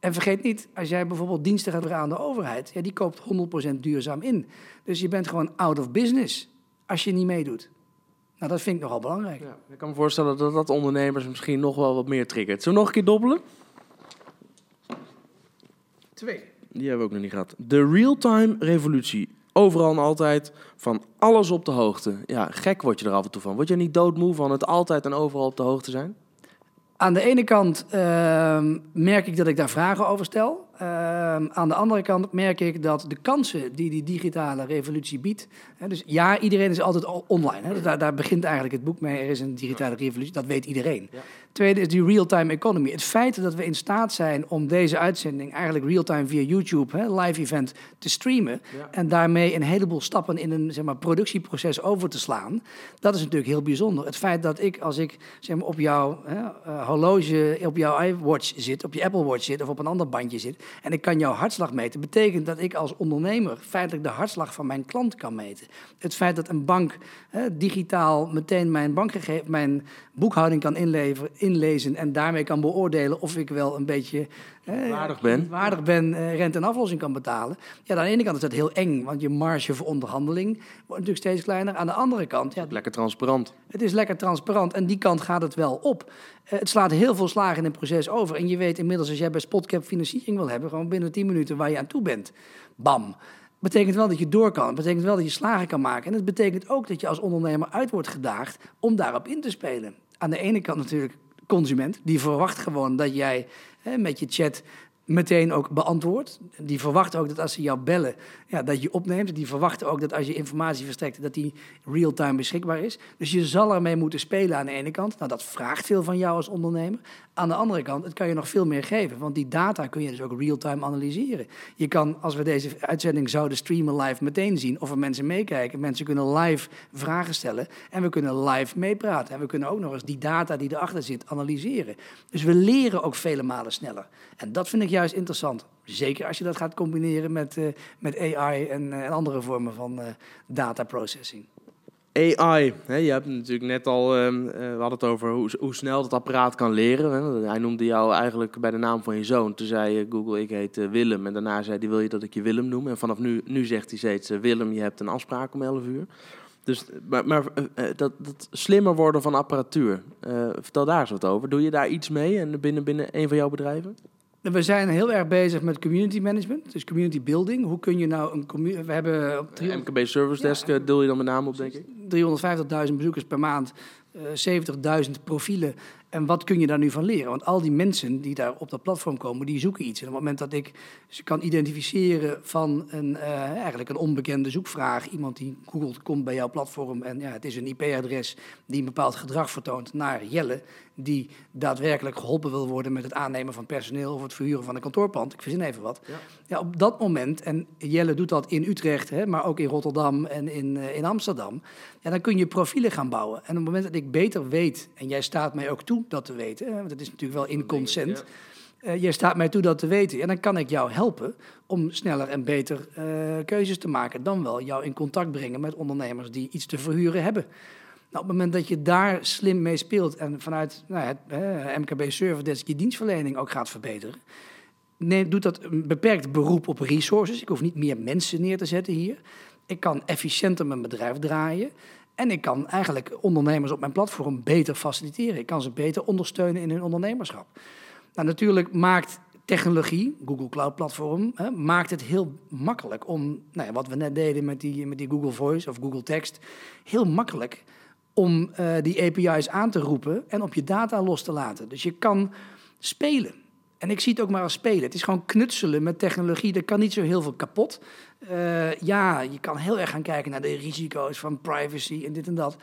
Speaker 1: En vergeet niet, als jij bijvoorbeeld diensten gaat aan de overheid, ja, die koopt 100% duurzaam in. Dus je bent gewoon out of business als je niet meedoet. Nou, dat vind ik nogal belangrijk.
Speaker 2: ja, ik kan me voorstellen dat dat ondernemers misschien nog wel wat meer triggert. Zullen we nog een keer dobbelen?
Speaker 1: Twee.
Speaker 2: Die hebben we ook nog niet gehad. De real-time revolutie. Overal en altijd, van alles op de hoogte. Ja, gek word je er af en toe van. Word je niet doodmoe van het altijd en overal op de hoogte zijn?
Speaker 1: Aan de ene kant ehm, merk ik dat ik daar vragen over stel. Ehm, aan de andere kant merk ik dat de kansen die die digitale revolutie biedt. Hè, dus ja, iedereen is altijd al online. Hè, daar, daar begint eigenlijk het boek mee. Er is een digitale revolutie, dat weet iedereen.
Speaker 2: Ja.
Speaker 1: Tweede is die real-time economy. Het feit dat we in staat zijn om deze uitzending eigenlijk real-time via YouTube, hè, live event, te streamen.
Speaker 2: Ja.
Speaker 1: En daarmee een heleboel stappen in een zeg maar, productieproces over te slaan. Dat is natuurlijk heel bijzonder. Het feit dat ik, als ik zeg maar, op jouw hè, eh, horloge, op jouw iWatch zit, op je Apple Watch zit of op een ander bandje zit. En ik kan jouw hartslag meten. Betekent dat ik als ondernemer feitelijk de hartslag van mijn klant kan meten. Het feit dat een bank hè, digitaal meteen mijn bankgegevens, mijn boekhouding kan inleveren, inlezen en daarmee kan beoordelen of ik wel een beetje hè,
Speaker 2: Waardig ben.
Speaker 1: waardig ben, eh, rente en aflossing kan betalen. Ja, aan de ene kant is dat heel eng, want je marge voor onderhandeling wordt natuurlijk steeds kleiner. Aan de andere kant, ja,
Speaker 2: Lekker transparant.
Speaker 1: het is lekker transparant en die kant gaat het wel op. Eh, het slaat heel veel slagen in een proces over. En je weet inmiddels, als jij bij Spotcap financiering wil hebben, gewoon binnen 10 minuten waar je aan toe bent. Bam. Betekent wel dat je door kan. Het betekent wel dat je slagen kan maken. En het betekent ook dat je als ondernemer uit wordt gedaagd om daarop in te spelen. Aan de ene kant natuurlijk consument, die verwacht gewoon dat jij hè, met je chat meteen ook beantwoordt. Die verwacht ook dat als ze jou bellen, ja, dat je opneemt. Die verwachten ook dat als je informatie verstrekt, dat die real-time beschikbaar is. Dus je zal ermee moeten spelen aan de ene kant. Nou, dat vraagt veel van jou als ondernemer. Aan de andere kant, het kan je nog veel meer geven. Want die data kun je dus ook real-time analyseren. Je kan, als we deze uitzending zouden streamen live, meteen zien of er mensen meekijken. Mensen kunnen live vragen stellen en we kunnen live meepraten. En we kunnen ook nog eens die data die erachter zit analyseren. Dus we leren ook vele malen sneller. En dat vind ik juist interessant. Zeker als je dat gaat combineren met, eh, met AI en, eh, en andere vormen van eh, data processing.
Speaker 2: AI, hè, je hebt natuurlijk net al, ehm, eh, we hadden het over hoe, hoe snel dat apparaat kan leren. Hè. Hij noemde jou eigenlijk bij de naam van je zoon. Toen zei Google, ik heet Willem. En daarna zei hij, wil je dat ik je Willem noem? En vanaf nu, nu zegt hij steeds, Willem, je hebt een afspraak om 11 uur. Dus, maar maar dat, dat slimmer worden van apparatuur, vertel daar eens wat over. Doe je daar iets mee en binnen, binnen een van jouw bedrijven?
Speaker 1: We zijn heel erg bezig met community management, dus community building. Hoe kun je nou een community... We hebben op 300
Speaker 2: MKB Service Desk eh, deel je dan met name op, denk ik.
Speaker 1: 350.000 bezoekers per maand. eh, 70.000 profielen. En wat kun je daar nu van leren? Want al die mensen die daar op dat platform komen, die zoeken iets. En op het moment dat ik ze kan identificeren van een, eh, eigenlijk een onbekende zoekvraag, iemand die googelt, komt bij jouw platform en ja, het is een IP-adres die een bepaald gedrag vertoont naar Jelle, die daadwerkelijk geholpen wil worden met het aannemen van personeel of het verhuren van een kantoorpand. Ik verzin even wat.
Speaker 2: Ja.
Speaker 1: Ja, op dat moment, en Jelle doet dat in Utrecht, hè, maar ook in Rotterdam en in, eh, in Amsterdam, ja, dan kun je profielen gaan bouwen. En op het moment dat ik beter weet, en jij staat mij ook toe dat te weten, hè, want het is natuurlijk wel in consent, eh, jij staat mij toe dat te weten, en dan kan ik jou helpen om sneller en beter eh, keuzes te maken, dan wel jou in contact brengen met ondernemers die iets te verhuren hebben. Nou, op het moment dat je daar slim mee speelt en vanuit nou, het MKB Service Desk je dienstverlening ook gaat verbeteren, doet dat een beperkt beroep op resources. Ik hoef niet meer mensen neer te zetten hier. Ik kan efficiënter mijn bedrijf draaien. En ik kan eigenlijk ondernemers op mijn platform beter faciliteren. Ik kan ze beter ondersteunen in hun ondernemerschap. Nou, natuurlijk maakt technologie, Google Cloud Platform, hè, maakt het heel makkelijk om, nou ja, wat we net deden met die, met die Google Voice of Google Text, heel makkelijk om eh, die API's aan te roepen en op je data los te laten. Dus je kan spelen. En ik zie het ook maar als spelen. Het is gewoon knutselen met technologie. Er kan niet zo heel veel kapot. Uh, ja, je kan heel erg gaan kijken naar de risico's van privacy en dit en dat.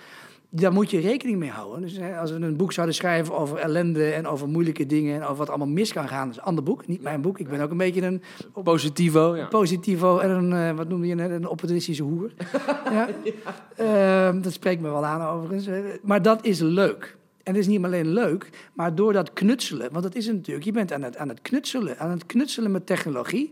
Speaker 1: Daar moet je rekening mee houden. Dus hè, als we een boek zouden schrijven over ellende en over moeilijke dingen en over wat allemaal mis kan gaan, dat is een ander boek, niet mijn boek. Ik ben ook een beetje een
Speaker 2: Positivo, ja.
Speaker 1: positivo en een, uh, wat noemde je net, een opportunistische hoer. ja. Uh, dat spreekt me wel aan overigens. Maar dat is leuk. En het is niet alleen leuk, maar door dat knutselen, want dat is het natuurlijk, je bent aan het, aan het knutselen, aan het knutselen met technologie.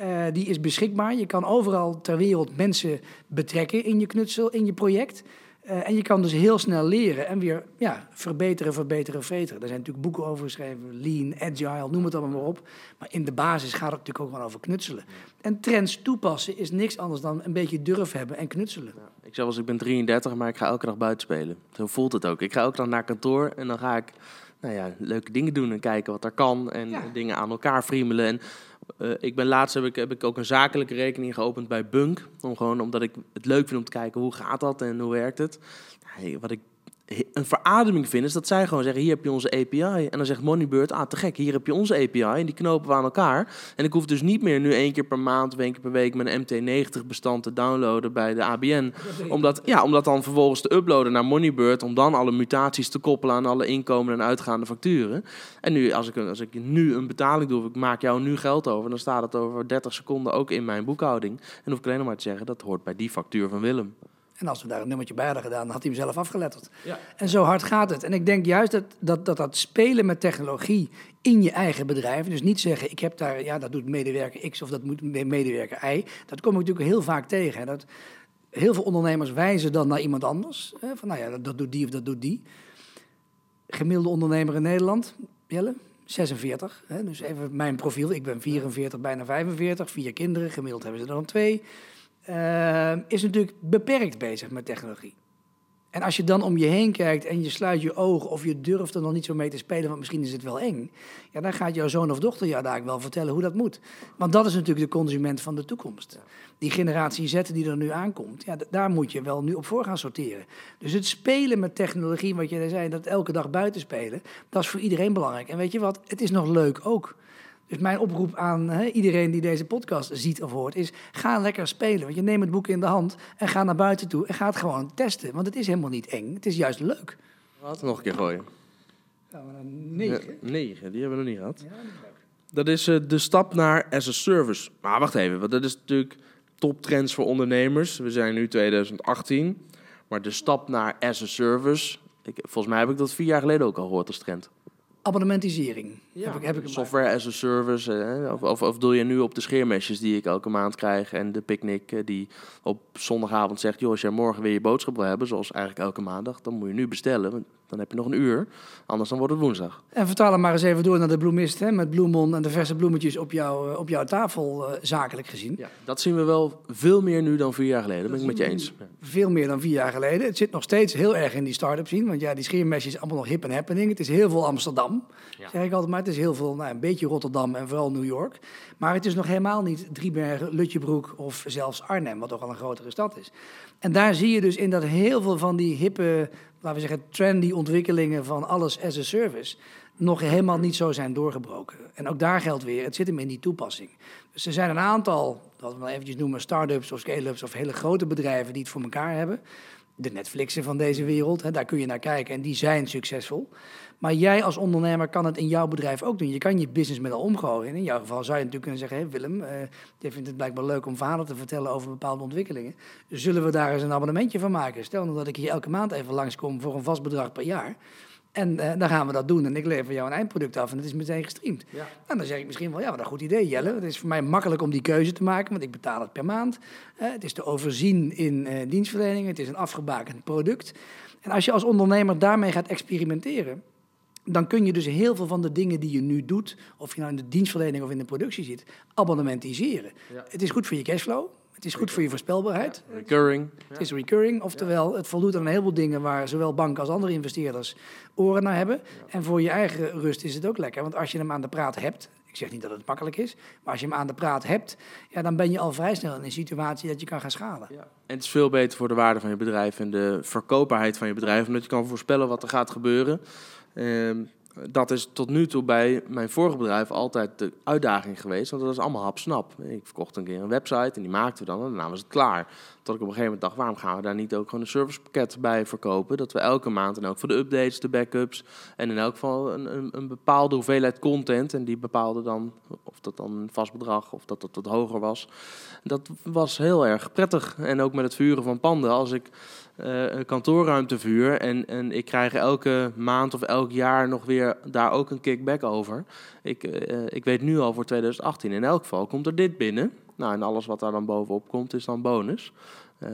Speaker 1: Uh, die is beschikbaar. Je kan overal ter wereld mensen betrekken in je knutsel, in je project. Uh, en je kan dus heel snel leren en weer ja, verbeteren, verbeteren, verbeteren. Er zijn natuurlijk boeken over geschreven, lean, agile, noem het allemaal maar op. Maar in de basis gaat het natuurlijk ook gewoon over knutselen. En trends toepassen is niks anders dan een beetje durf hebben en knutselen.
Speaker 2: Ja, ik zeg wel eens, ik ben 33, maar ik ga elke dag buiten spelen. Zo voelt het ook. Ik ga elke dag naar kantoor en dan ga ik nou ja, leuke dingen doen en kijken wat er kan. En ja. dingen aan elkaar friemelen. En uh, ik ben laatst heb ik, heb ik ook een zakelijke rekening geopend bij Bunk. Om gewoon, omdat ik het leuk vind om te kijken hoe gaat dat en hoe werkt het. Hey, wat ik een verademing vind, is dat zij gewoon zeggen: hier heb je onze API. En dan zegt Moneybird: ah, te gek, hier heb je onze API. En die knopen we aan elkaar. En ik hoef dus niet meer nu één keer per maand of één keer per week mijn MT90-bestand te downloaden bij de ABN. Omdat, ja, om dat dan vervolgens te uploaden naar Moneybird. Om dan alle mutaties te koppelen aan alle inkomen en uitgaande facturen. En nu, als ik, als ik nu een betaling doe, of ik maak jou nu geld over, dan staat het over 30 seconden ook in mijn boekhouding. En hoef ik alleen nog maar te zeggen: dat hoort bij die factuur van Willem.
Speaker 1: En als we daar een nummertje bij hadden gedaan, dan had hij hem zelf afgeletterd. Ja. En zo hard gaat het. En ik denk juist dat dat, dat dat spelen met technologie in je eigen bedrijf, dus niet zeggen, ik heb daar, ja, dat doet medewerker X of dat moet medewerker Y, dat kom ik natuurlijk heel vaak tegen. Hè. Dat, heel veel ondernemers wijzen dan naar iemand anders. Hè, van nou ja, dat, dat doet die of dat doet die. Gemiddelde ondernemer in Nederland, Jelle? 46. Hè, dus even mijn profiel. Ik ben 44, bijna 45. Vier kinderen. Gemiddeld hebben ze er dan twee uh, is natuurlijk beperkt bezig met technologie. En als je dan om je heen kijkt en je sluit je ogen of je durft er nog niet zo mee te spelen, want misschien is het wel eng, ja, dan gaat jouw zoon of dochter jou daar wel vertellen hoe dat moet. Want dat is natuurlijk de consument van de toekomst. Die generatie Z die er nu aankomt, ja, daar moet je wel nu op voor gaan sorteren. Dus het spelen met technologie, wat je zei, dat elke dag buiten spelen, dat is voor iedereen belangrijk. En weet je wat, het is nog leuk ook. Dus mijn oproep aan iedereen die deze podcast ziet of hoort is: ga lekker spelen. Want je neemt het boek in de hand en ga naar buiten toe en ga het gewoon testen. Want het is helemaal niet eng. Het is juist leuk.
Speaker 2: Wat nog een keer gooien?
Speaker 1: We naar negen?
Speaker 2: Ja, negen, die hebben we nog niet gehad. Ja, dat is uh, de stap naar as a service. Maar wacht even, want dat is natuurlijk toptrends voor ondernemers. We zijn nu 2018. Maar de stap naar as a service. Ik, volgens mij heb ik dat vier jaar geleden ook al gehoord als trend
Speaker 1: abonnementisering.
Speaker 2: Ja, heb ik, heb ik software as a service. Hè? Of, of, of doe je nu op de scheermesjes die ik elke maand krijg en de picknick eh, die op zondagavond zegt: joh, als jij morgen weer je boodschap wil hebben, zoals eigenlijk elke maandag, dan moet je nu bestellen. Dan heb je nog een uur, anders dan wordt het woensdag.
Speaker 1: En vertaal hem maar eens even door naar de bloemist, hè, met bloemon en de verse bloemetjes op, jou, eh, op jouw tafel, uh, zakelijk gezien.
Speaker 2: Ja, dat zien we wel veel meer nu dan vier jaar geleden, dat ben ik met je eens.
Speaker 1: Veel meer dan vier jaar geleden. Het zit nog steeds heel erg in die start-up zien, want ja, die scheermesjes allemaal nog hip en happening. Het is heel veel Amsterdam, ja. zeg ik altijd maar. Het is heel veel, nou, een beetje Rotterdam en vooral New York. Maar het is nog helemaal niet Driebergen, Lutjebroek of zelfs Arnhem, wat toch al een grotere stad is. En daar zie je dus in dat heel veel van die hippe laten we zeggen, trendy ontwikkelingen van alles as a service nog helemaal niet zo zijn doorgebroken. En ook daar geldt weer, het zit hem in die toepassing. Dus er zijn een aantal, wat we wel eventjes noemen, start-ups of scale-ups of hele grote bedrijven die het voor elkaar hebben. De Netflixen van deze wereld, hè, daar kun je naar kijken en die zijn succesvol. Maar jij als ondernemer kan het in jouw bedrijf ook doen. Je kan je businessmodel omgooien. En in jouw geval zou je natuurlijk kunnen zeggen: hey Willem, uh, je vindt het blijkbaar leuk om verhalen te vertellen over bepaalde ontwikkelingen. Zullen we daar eens een abonnementje van maken? Stel nou dat ik hier elke maand even langskom voor een vast bedrag per jaar. En uh, dan gaan we dat doen. En ik lever jou een eindproduct af en het is meteen gestreamd. Ja. En dan zeg ik misschien wel, ja, wat een goed idee, Jelle. Het is voor mij makkelijk om die keuze te maken, want ik betaal het per maand. Uh, het is te overzien in uh, dienstverlening. Het is een afgebakend product. En als je als ondernemer daarmee gaat experimenteren, dan kun je dus heel veel van de dingen die je nu doet, of je nou in de dienstverlening of in de productie zit, abonnementiseren. Ja. Het is goed voor je cashflow. Het is goed voor je voorspelbaarheid.
Speaker 2: Ja, recurring.
Speaker 1: Het is recurring, oftewel het voldoet aan een heleboel dingen waar zowel banken als andere investeerders oren naar hebben. En voor je eigen rust is het ook lekker, want als je hem aan de praat hebt, ik zeg niet dat het makkelijk is, maar als je hem aan de praat hebt, ja, dan ben je al vrij snel in een situatie dat je kan gaan schalen. Ja.
Speaker 2: En het is veel beter voor de waarde van je bedrijf en de verkoopbaarheid van je bedrijf, omdat je kan voorspellen wat er gaat gebeuren. Ehm, dat is tot nu toe bij mijn vorige bedrijf altijd de uitdaging geweest. Want dat is allemaal hapsnap. Ik verkocht een keer een website en die maakten we dan en daarna was het klaar. Tot ik op een gegeven moment dacht, waarom gaan we daar niet ook gewoon een servicepakket bij verkopen? Dat we elke maand en ook voor de updates, de backups en in elk geval een, een, een, bepaalde hoeveelheid content. En die bepaalde dan of dat dan een vast bedrag of dat dat wat hoger was. Dat was heel erg prettig. En ook met het vuren van panden. Als ik uh, een kantoorruimte vuur en, en ik krijg elke maand of elk jaar nog weer daar ook een kickback over. Ik, uh, ik weet nu al voor 2018 in elk geval komt er dit binnen. Nou, en alles wat daar dan bovenop komt is dan bonus. Uh,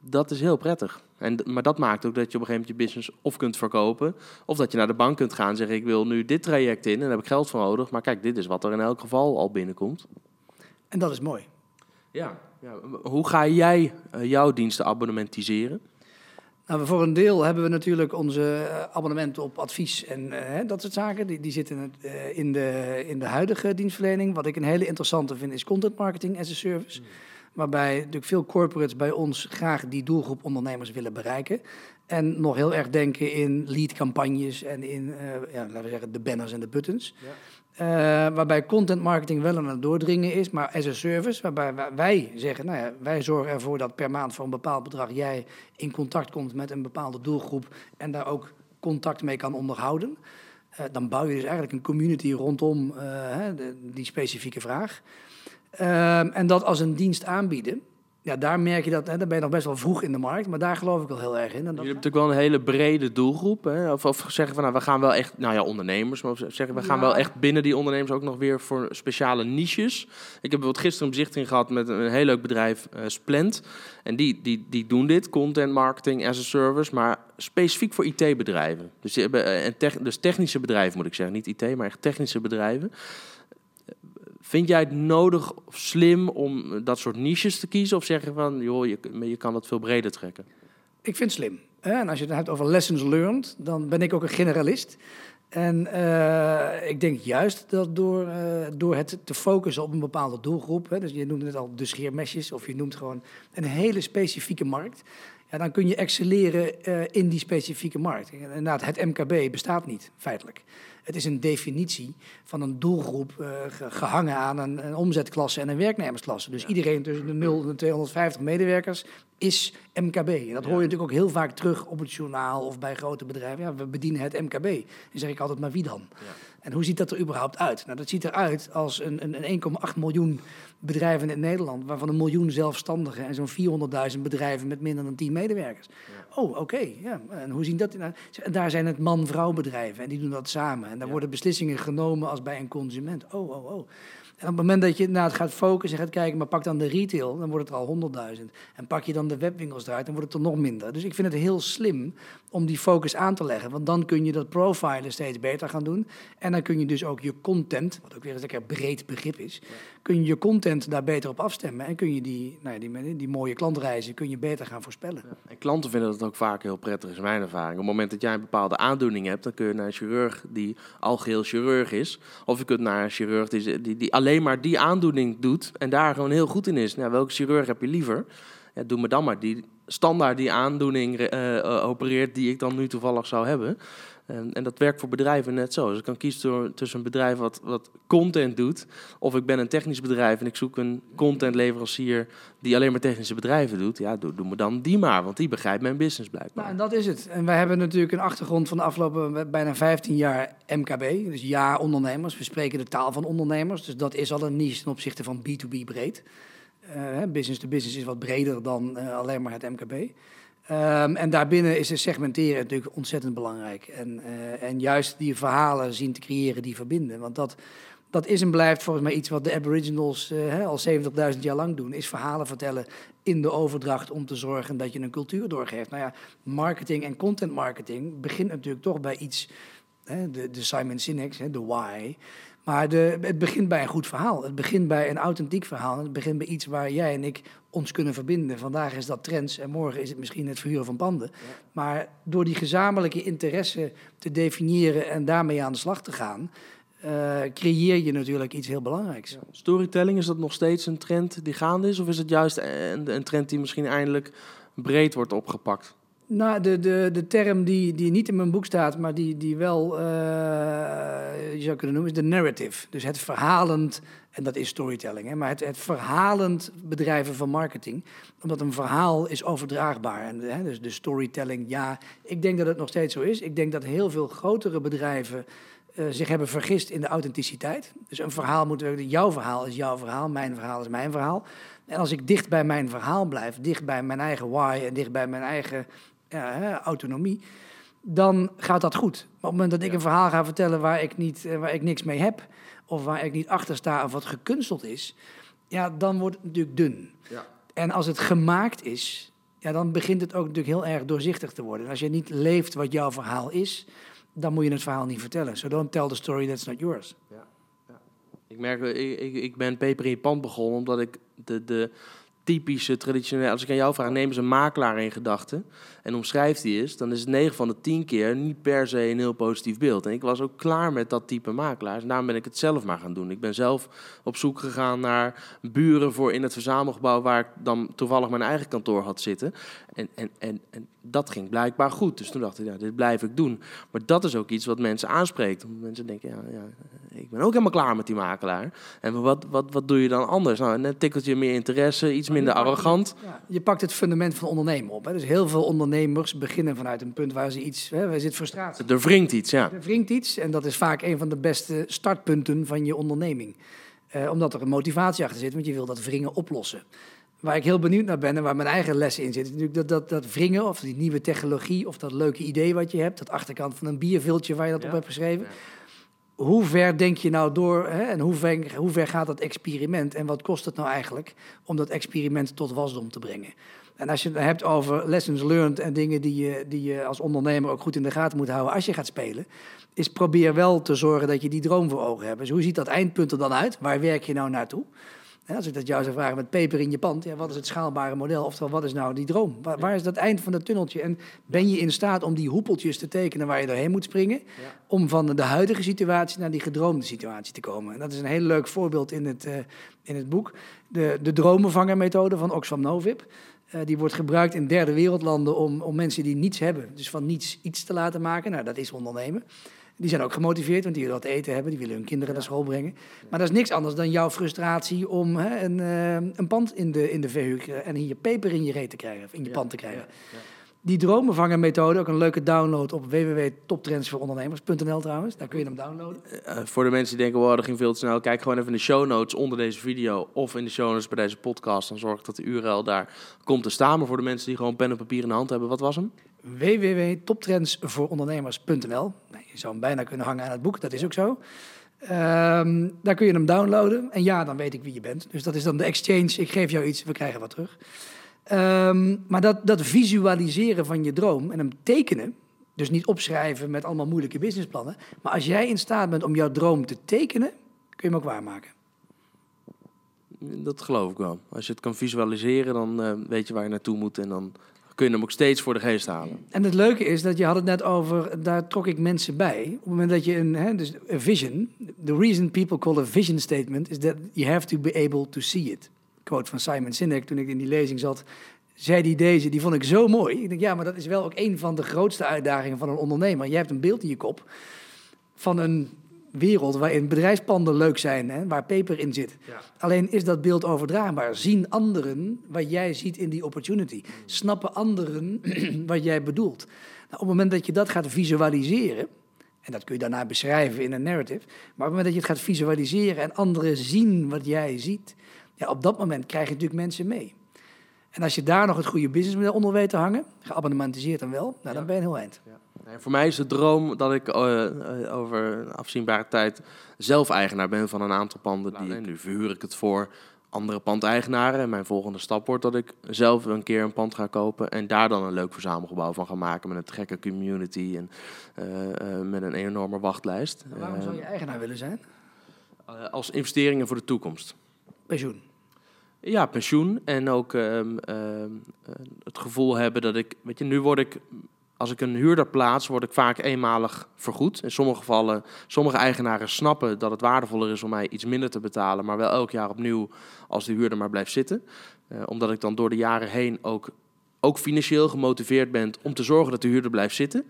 Speaker 2: dat is heel prettig. En, maar dat maakt ook dat je op een gegeven moment je business of kunt verkopen, of dat je naar de bank kunt gaan en zeggen: Ik wil nu dit traject in en daar heb ik geld voor nodig. Maar kijk, dit is wat er in elk geval al binnenkomt.
Speaker 1: En dat is mooi.
Speaker 2: Ja. ja. Hoe ga jij jouw diensten abonnementiseren?
Speaker 1: Nou, voor een deel hebben we natuurlijk onze abonnementen op advies en uh, dat soort zaken. Die, die zitten uh, in, de, in de huidige dienstverlening. Wat ik een hele interessante vind is content marketing as a service. Mm. Waarbij natuurlijk veel corporates bij ons graag die doelgroep ondernemers willen bereiken. En nog heel erg denken in lead-campagnes en in, uh, ja, laten we zeggen, de banners en de buttons. Ja. Uh, waarbij content marketing wel aan het doordringen is, maar as a service, waarbij wij zeggen, nou ja, wij zorgen ervoor dat per maand voor een bepaald bedrag jij in contact komt met een bepaalde doelgroep en daar ook contact mee kan onderhouden. Uh, dan bouw je dus eigenlijk een community rondom de, die specifieke vraag. Ehm, en dat als een dienst aanbieden ja, daar merk je dat, hè, dan ben je nog best wel vroeg in de markt, maar daar geloof ik wel heel erg in. En dat...
Speaker 2: Je hebt natuurlijk wel een hele brede doelgroep. Hè? Of, of zeggen van, nou, we gaan wel echt, nou ja, ondernemers, maar zeggen we gaan wel echt binnen die ondernemers ook nog weer voor speciale niches. Ik heb bijvoorbeeld gisteren een bezichtiging gehad met een heel leuk bedrijf, uh, Splend. En die, die, die doen dit, content marketing as a service, maar specifiek voor IT-bedrijven. Dus, uh, en dus technische bedrijven moet ik zeggen, niet IT, maar echt technische bedrijven. Vind jij het nodig of slim om dat soort niches te kiezen? Of zeg je van, joh, je, kan het veel breder trekken?
Speaker 1: Ik vind het slim. En als je het hebt over lessons learned, dan ben ik ook een generalist. En uh, ik denk juist dat door, uh, door het te focussen op een bepaalde doelgroep, hè, dus je noemt het al de scheermesjes of je noemt gewoon een hele specifieke markt, ja, dan kun je excelleren uh, in die specifieke markt. Inderdaad, het MKB bestaat niet, feitelijk. Het is een definitie van een doelgroep uh, gehangen aan een, een, omzetklasse en een werknemersklasse. Dus iedereen tussen de 0 en de 250 medewerkers is MKB. En dat hoor je natuurlijk ook heel vaak terug op het journaal of bij grote bedrijven. Ja, we bedienen het MKB. Dan zeg ik altijd, maar wie dan? Ja. En hoe ziet dat er überhaupt uit? Nou, dat ziet eruit als een, een, een 1,8 miljoen bedrijven in Nederland, waarvan een miljoen zelfstandigen en zo'n 400.000 bedrijven met minder dan 10 medewerkers. Ja. Oh, oké. ja. En hoe zien dat? Nou, daar zijn het man-vrouw bedrijven en die doen dat samen. En daar worden beslissingen genomen als bij een consument. Oh, oh, oh. En op het moment dat je inderdaad gaat focussen en gaat kijken, maar pak dan de retail, dan wordt het er al 100.000. En pak je dan de webwinkels eruit, dan wordt het er nog minder. Dus ik vind het heel slim om die focus aan te leggen. Want dan kun je dat profilen steeds beter gaan doen. En dan kun je dus ook je content, wat ook weer een lekker breed begrip is, kun je je content daar beter op afstemmen. En kun je die, nou ja, die, die mooie klantreizen kun je beter gaan voorspellen. Ja.
Speaker 2: En klanten vinden dat ook vaak heel prettig, is mijn ervaring. Op het moment dat jij een bepaalde aandoening hebt, dan kun je naar een chirurg die algeheel chirurg is. Of je kunt naar een chirurg die, die, die alleen maar die aandoening doet en daar gewoon heel goed in is. Nou, welke chirurg heb je liever? Ja, doe me dan maar die standaard die aandoening eh, eh, opereert die ik dan nu toevallig zou hebben. En, en dat werkt voor bedrijven net zo. Dus ik kan kiezen tussen een bedrijf wat, wat content doet, of ik ben een technisch bedrijf en ik zoek een contentleverancier die alleen maar technische bedrijven doet. Ja, doe, doe me dan die maar, want die begrijpt mijn business blijkbaar.
Speaker 1: Nou, en dat is het. En wij hebben natuurlijk een achtergrond van de afgelopen bijna 15 jaar MKB, dus ja ondernemers. We spreken de taal van ondernemers, dus dat is al een niche ten opzichte van B2B breed. Uh, business to business is wat breder dan uh, alleen maar het MKB. Um, en daarbinnen is het segmenteren natuurlijk ontzettend belangrijk. En, uh, en juist die verhalen zien te creëren die verbinden. Want dat, dat is en blijft volgens mij iets wat de Aboriginals uh, al 70.000 jaar lang doen. Is verhalen vertellen in de overdracht om te zorgen dat je een cultuur doorgeeft. Nou ja, marketing en content marketing begint natuurlijk toch bij iets... De, de Simon Sinek, de why... Maar de, het begint bij een goed verhaal. Het begint bij een authentiek verhaal. Het begint bij iets waar jij en ik ons kunnen verbinden. Vandaag is dat trends en morgen is het misschien het verhuren van panden. Maar door die gezamenlijke interesse te definiëren en daarmee aan de slag te gaan, uh, creëer je natuurlijk iets heel belangrijks. Ja.
Speaker 2: Storytelling, is dat nog steeds een trend die gaande is? Of is het juist een, een trend die misschien eindelijk breed wordt opgepakt?
Speaker 1: Nou, de, de, de term die, die niet in mijn boek staat, maar die, die wel, uh, je zou kunnen noemen, is de narrative. Dus het verhalend, en dat is storytelling, hè, maar het, het verhalend bedrijven van marketing. Omdat een verhaal is overdraagbaar. En, hè, dus de storytelling, ja, ik denk dat het nog steeds zo is. Ik denk dat heel veel grotere bedrijven uh, zich hebben vergist in de authenticiteit. Dus een verhaal moet werken, jouw verhaal is jouw verhaal, mijn verhaal is mijn verhaal. En als ik dicht bij mijn verhaal blijf, dicht bij mijn eigen why en dicht bij mijn eigen ja, autonomie, dan gaat dat goed. Maar op het moment dat ik een verhaal ga vertellen waar ik, niet, eh, waar ik niks mee heb, of waar ik niet achter sta of wat gekunsteld is, ja, dan wordt het natuurlijk dun. Ja. En als het gemaakt is, ja, dan begint het ook natuurlijk heel erg doorzichtig te worden. En als je niet leeft wat jouw verhaal is, dan moet je het verhaal niet vertellen. So don't tell the story that's not yours. Ja.
Speaker 2: ja. Ik merk, ik, ik, ik ben peper in je pand begonnen omdat ik de, de, typische, traditionele... Als ik aan jou vraag, neem eens een makelaar in gedachten en omschrijft die eens... dan is het 9 van de 10 keer niet per se een heel positief beeld. En ik was ook klaar met dat type makelaars. En daarom ben ik het zelf maar gaan doen. Ik ben zelf op zoek gegaan naar buren voor in het verzamelgebouw... waar ik dan toevallig mijn eigen kantoor had zitten. En, en, en, en dat ging blijkbaar goed. Dus toen dacht ik, ja, dit blijf ik doen. Maar dat is ook iets wat mensen aanspreekt. Mensen denken, ja, ja ik ben ook helemaal klaar met die makelaar. En wat, wat, wat doe je dan anders? Nou, net tikkeltje meer interesse, iets minder arrogant.
Speaker 1: Ja, je pakt het fundament van ondernemen op. Hè. Dus heel veel ondernemers beginnen vanuit een punt waar ze iets... Hè, waar zit frustratie.
Speaker 2: Er wringt iets, ja.
Speaker 1: Er wringt iets en dat is vaak een van de beste startpunten van je onderneming. Uh, omdat er een motivatie achter zit, want je wil dat wringen oplossen. Waar ik heel benieuwd naar ben en waar mijn eigen lessen in zitten, natuurlijk dat, dat, dat wringen of die nieuwe technologie of dat leuke idee wat je hebt, dat achterkant van een bierviltje waar je dat op hebt geschreven. Ja hoe ver denk je nou door hè, en hoe ver, hoe ver gaat dat experiment en wat kost het nou eigenlijk om dat experiment tot wasdom te brengen? En als je het hebt over lessons learned en dingen die je, die je als ondernemer ook goed in de gaten moet houden als je gaat spelen, is probeer wel te zorgen dat je die droom voor ogen hebt. Dus hoe ziet dat eindpunt er dan uit? Waar werk je nou naartoe? Als ik dat jou zou vragen met peper in je pand, ja, wat is het schaalbare model? Oftewel, wat is nou die droom? Waar, waar, is dat eind van het tunneltje? En ben je in staat om die hoepeltjes te tekenen waar je doorheen moet springen? Om van de huidige situatie naar die gedroomde situatie te komen. En dat is een heel leuk voorbeeld in het, uh, in het boek. De, de dromenvangermethode van Oxfam Novib. Uh, die wordt gebruikt in derde wereldlanden om, om mensen die niets hebben, dus van niets iets te laten maken. Nou, dat is ondernemen. Die zijn ook gemotiveerd, want die willen wat eten hebben, die willen hun kinderen naar school brengen. Maar dat is niks anders dan jouw frustratie om hè, een, uh, een pand in de, in de verhuur en hier peper in je reet te krijgen, of in je pand te krijgen. Die dromenvangermethode, ook een leuke download op www.toptrendsvoorondernemers.nl trouwens. Daar kun je hem downloaden.
Speaker 2: Uh, voor de mensen die denken, wow, dat ging veel te snel. Kijk gewoon even in de show notes onder deze video of in de show notes bij deze podcast. Dan zorg ik dat de URL daar komt te staan. Maar voor de mensen die gewoon pen en papier in de hand hebben, wat was hem?
Speaker 1: www.toptrendsvoorondernemers.nl nee, Je zou hem bijna kunnen hangen aan het boek, dat is ook zo. Um, daar kun je hem downloaden. En ja, dan weet ik wie je bent. Dus dat is dan de exchange. Ik geef jou iets, we krijgen wat terug. Um, maar dat, dat visualiseren van je droom en hem tekenen, dus niet opschrijven met allemaal moeilijke businessplannen, maar als jij in staat bent om jouw droom te tekenen, kun je hem ook waarmaken.
Speaker 2: Dat geloof ik wel. Als je het kan visualiseren, dan uh, weet je waar je naartoe moet en dan kun je hem ook steeds voor de geest halen.
Speaker 1: En het leuke is dat je had het net over, daar trok ik mensen bij. Op het moment dat je een, hè, dus een vision, the reason people call a vision statement is that you have to be able to see it. Quote van Simon Sinek toen ik in die lezing zat. zei die deze, die vond ik zo mooi. Ik denk, ja, maar dat is wel ook een van de grootste uitdagingen van een ondernemer. Jij hebt een beeld in je kop van een wereld waarin bedrijfspanden leuk zijn, hè, waar peper in zit.
Speaker 2: Ja.
Speaker 1: Alleen is dat beeld overdraagbaar? Zien anderen wat jij ziet in die opportunity? Snappen anderen wat jij bedoelt? Nou, op het moment dat je dat gaat visualiseren, en dat kun je daarna beschrijven in een narrative, maar op het moment dat je het gaat visualiseren en anderen zien wat jij ziet, ja, op dat moment krijg je natuurlijk mensen mee. En als je daar nog het goede businessmodel onder weet te hangen, geabonnementiseerd dan wel, nou, dan ben je een heel eind.
Speaker 2: Nee, voor mij is de droom dat ik eh, eh, over een afzienbare tijd zelf eigenaar ben van een aantal panden. Die, en nu verhuur ik het voor andere pandeigenaren. En mijn volgende stap wordt dat ik zelf een keer een pand ga kopen en daar dan een leuk verzamelgebouw van ga maken met een gekke community en eh, met een enorme wachtlijst.
Speaker 1: Waarom zou je eigenaar willen zijn?
Speaker 2: Als investeringen voor de toekomst.
Speaker 1: Pensioen.
Speaker 2: Ja, pensioen en ook ehm, ehm, eh, het gevoel hebben dat ik, weet je, nu word ik, als ik een huurder plaats, word ik vaak eenmalig vergoed. In sommige gevallen, sommige eigenaren snappen dat het waardevoller is om mij iets minder te betalen, maar wel elk jaar opnieuw als de huurder maar blijft zitten. Eh, omdat ik dan door de jaren heen ook, ook financieel gemotiveerd ben om te zorgen dat de huurder blijft zitten.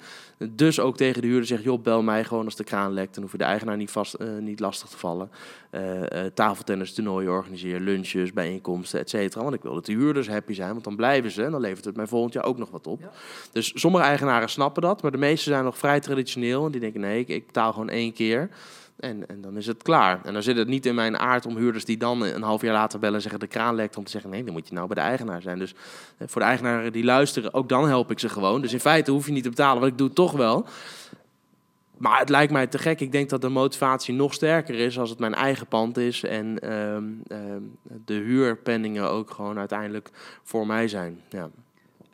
Speaker 2: Dus ook tegen de huurder zeg, joh, bel mij gewoon als de kraan lekt. Dan hoef je de eigenaar niet, vast, eh, niet lastig te vallen. Eh eh, tafeltennis, toernooien organiseer, lunches, bijeenkomsten, et cetera. Want ik wil dat de huurders happy zijn, want dan blijven ze. En dan levert het mij volgend jaar ook nog wat op.
Speaker 1: Ja.
Speaker 2: Dus sommige eigenaren snappen dat, maar de meeste zijn nog vrij traditioneel. En die denken, nee, ik, ik betaal gewoon één keer. En, en dan is het klaar. En dan zit het niet in mijn aard om huurders die dan een half jaar later bellen en zeggen de kraan lekt. Om te zeggen, nee, dan moet je nou bij de eigenaar zijn. Dus eh, voor de eigenaren die luisteren, ook dan help ik ze gewoon. Dus in feite hoef je niet te betalen, want ik doe het toch wel. Maar het lijkt mij te gek. Ik denk dat de motivatie nog sterker is als het mijn eigen pand is. En ehm, ehm, de huurpenningen ook gewoon uiteindelijk voor mij zijn. Ja.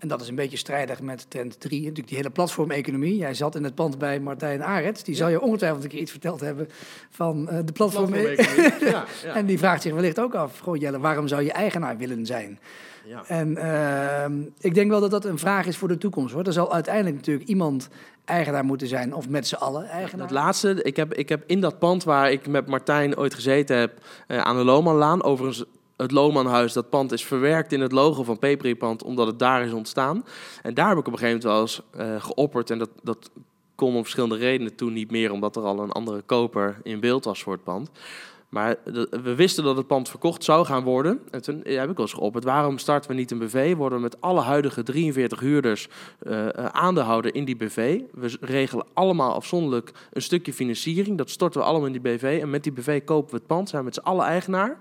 Speaker 1: En dat is een beetje strijdig met trend 3. Natuurlijk die hele platformeconomie. Jij zat in het pand bij Martijn Arets. Die zal je ongetwijfeld een keer iets verteld hebben van eh, de platform.
Speaker 2: ja, ja.
Speaker 1: En die vraagt zich wellicht ook af, goh Jelle, waarom zou je eigenaar willen zijn?
Speaker 2: Ja.
Speaker 1: En ehm, ik denk wel dat dat een vraag is voor de toekomst. Hoor. Er zal uiteindelijk natuurlijk iemand eigenaar moeten zijn, of met z'n allen eigenaar.
Speaker 2: Het laatste, ik heb, ik heb in dat pand waar ik met Martijn ooit gezeten heb, eh, aan de Lomanlaan, overigens het Lomanhuis, dat pand is verwerkt in het logo van Peperipand, omdat het daar is ontstaan. En daar heb ik op een gegeven moment wel eens eh, geopperd en dat, dat kon om verschillende redenen toen niet meer, omdat er al een andere koper in beeld was voor het pand. Maar we wisten dat het pand verkocht zou gaan worden. En toen heb ik wel eens geopperd, waarom starten we niet een BV? Worden we met alle huidige 43 huurders eh, eh, aandeelhouder in die BV. We regelen allemaal afzonderlijk een stukje financiering. Dat storten we allemaal in die BV. En met die BV kopen we het pand, zijn we met z'n allen eigenaar.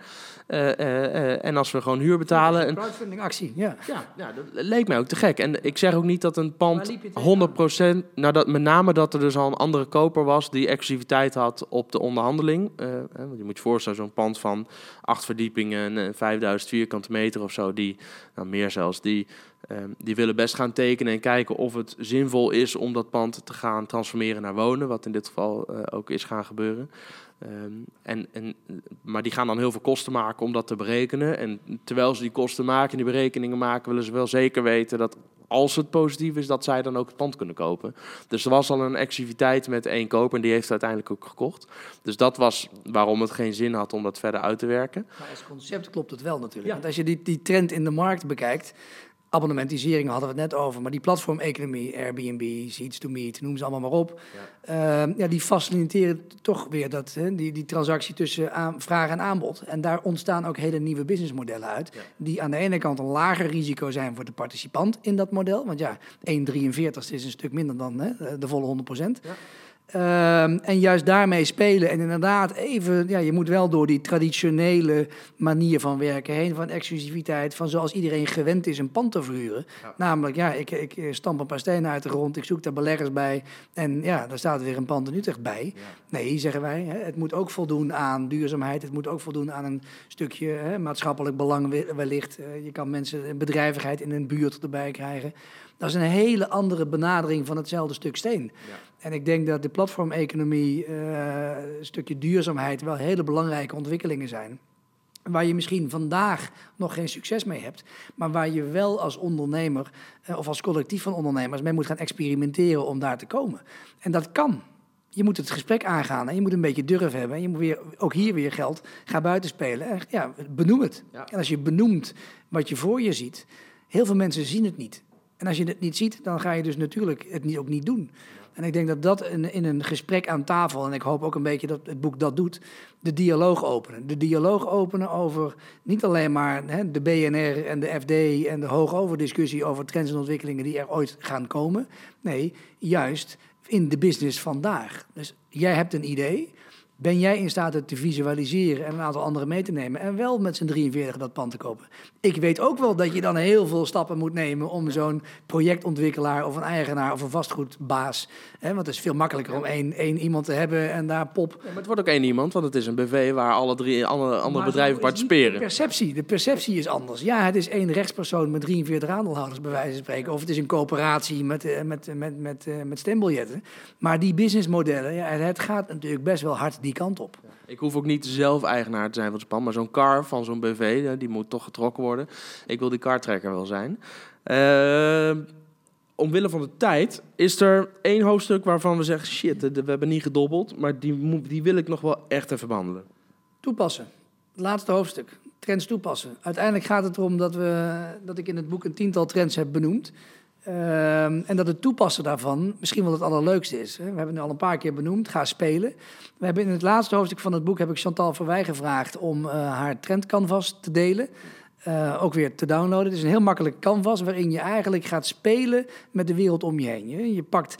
Speaker 2: Eh, en als we gewoon huur betalen...
Speaker 1: Een
Speaker 2: En,
Speaker 1: crowdfunding actie, ja.
Speaker 2: ja, ja, dat leek mij ook te gek. En ik zeg ook niet dat een pand
Speaker 1: liep je tegenaan?
Speaker 2: 100%... Nou, dat, met name dat er dus al een andere koper was die exclusiviteit had op de onderhandeling. Want je moet je voorstellen, zo'n pand van acht verdiepingen, en 5000 vierkante meter of zo, die, nou meer zelfs, die, eh, die willen best gaan tekenen en kijken of het zinvol is om dat pand te gaan transformeren naar wonen, wat in dit geval eh, ook is gaan gebeuren. Ehm, en, en, maar die gaan dan heel veel kosten maken om dat te berekenen. En terwijl ze die kosten maken en die berekeningen maken, willen ze wel zeker weten dat als het positief is, dat zij dan ook het pand kunnen kopen. Dus er was al een exclusiviteit met één koper en die heeft het uiteindelijk ook gekocht. Dus dat was waarom het geen zin had om dat verder uit te werken.
Speaker 1: Maar als concept klopt het wel natuurlijk.
Speaker 2: Ja.
Speaker 1: Want als je die, die trend in de markt bekijkt, abonnementisering hadden we het net over, maar die platformeconomie, Airbnb, Seats to Meet, noem ze allemaal maar op, ja. ja, die faciliteren toch weer dat, hè, die, die transactie tussen aan, vraag en aanbod. En daar ontstaan ook hele nieuwe businessmodellen uit,
Speaker 2: Ja.
Speaker 1: die aan de ene kant een lager risico zijn voor de participant in dat model, want ja, 1,43 is een stuk minder dan hè, de volle 100%
Speaker 2: Ja.
Speaker 1: Ehm, en juist daarmee spelen. En inderdaad, even, ja, je moet wel door die traditionele manier van werken heen, van exclusiviteit, van zoals iedereen gewend is een pand te verhuren.
Speaker 2: Ja.
Speaker 1: Namelijk, ja, ik, ik stamp een paar stenen uit de grond, ik zoek daar beleggers bij. En ja, daar staat weer een pand in Utrecht bij. Nee, zeggen wij, het moet ook voldoen aan duurzaamheid. Het moet ook voldoen aan een stukje hè, maatschappelijk belang we- wellicht. Eh, je kan mensen bedrijvigheid in een buurt erbij krijgen. Dat is een hele andere benadering van hetzelfde stuk steen.
Speaker 2: Ja.
Speaker 1: En ik denk dat de platformeconomie, eh, een stukje duurzaamheid, wel hele belangrijke ontwikkelingen zijn. Waar je misschien vandaag nog geen succes mee hebt, maar waar je wel als ondernemer eh, of als collectief van ondernemers mee moet gaan experimenteren om daar te komen. En dat kan. Je moet het gesprek aangaan en je moet een beetje durf hebben. En je moet weer, ook hier weer geld, ga buiten spelen. En ja, benoem het.
Speaker 2: Ja.
Speaker 1: En als je benoemt wat je voor je ziet, Heel veel mensen zien het niet. En als je het niet ziet, dan ga je dus natuurlijk het ook niet doen. En ik denk dat dat in, in een gesprek aan tafel, en ik hoop ook een beetje dat het boek dat doet, de dialoog openen. De dialoog openen over niet alleen maar hè, de BNR en de FD en de hoogoverdiscussie over trends en ontwikkelingen die er ooit gaan komen. Nee, juist in de business vandaag. Dus jij hebt een idee. Ben jij in staat het te visualiseren en een aantal anderen mee te nemen en wel met z'n 43 dat pand te kopen? Ik weet ook wel dat je dan heel veel stappen moet nemen om zo'n projectontwikkelaar of een eigenaar of een vastgoedbaas. Hè, want het is veel makkelijker om één, één iemand te hebben en daar pop.
Speaker 2: Ja, maar het wordt ook één iemand, want het is een BV waar alle drie andere, andere bedrijven participeren.
Speaker 1: De perceptie, de perceptie is anders. Ja, het is één rechtspersoon met 43 aandeelhouders, bij wijze van spreken. Of het is een coöperatie met, eh, met, met, met, eh, met stembiljetten. Maar die businessmodellen, ja, het gaat natuurlijk best wel hard die kant op.
Speaker 2: Ik hoef ook niet zelf eigenaar te zijn van het span, maar zo'n car van zo'n BV, hè, die moet toch getrokken worden. Ik wil die cartrekker wel zijn. Eh, omwille van de tijd is er één hoofdstuk waarvan we zeggen, shit, we hebben niet gedobbeld, maar die, die wil ik nog wel echt even behandelen.
Speaker 1: Toepassen. Het laatste hoofdstuk. Trends toepassen. Uiteindelijk gaat het erom dat, we, dat ik in het boek een tiental trends heb benoemd. Ehm, en dat het toepassen daarvan misschien wel het allerleukste is. We hebben het nu al een paar keer benoemd. Ga spelen. We hebben in het laatste hoofdstuk van het boek heb ik Chantal Verwij gevraagd om eh, haar trendcanvas te delen. Eh, ook weer te downloaden. Het is een heel makkelijk canvas waarin je eigenlijk gaat spelen met de wereld om je heen. Je pakt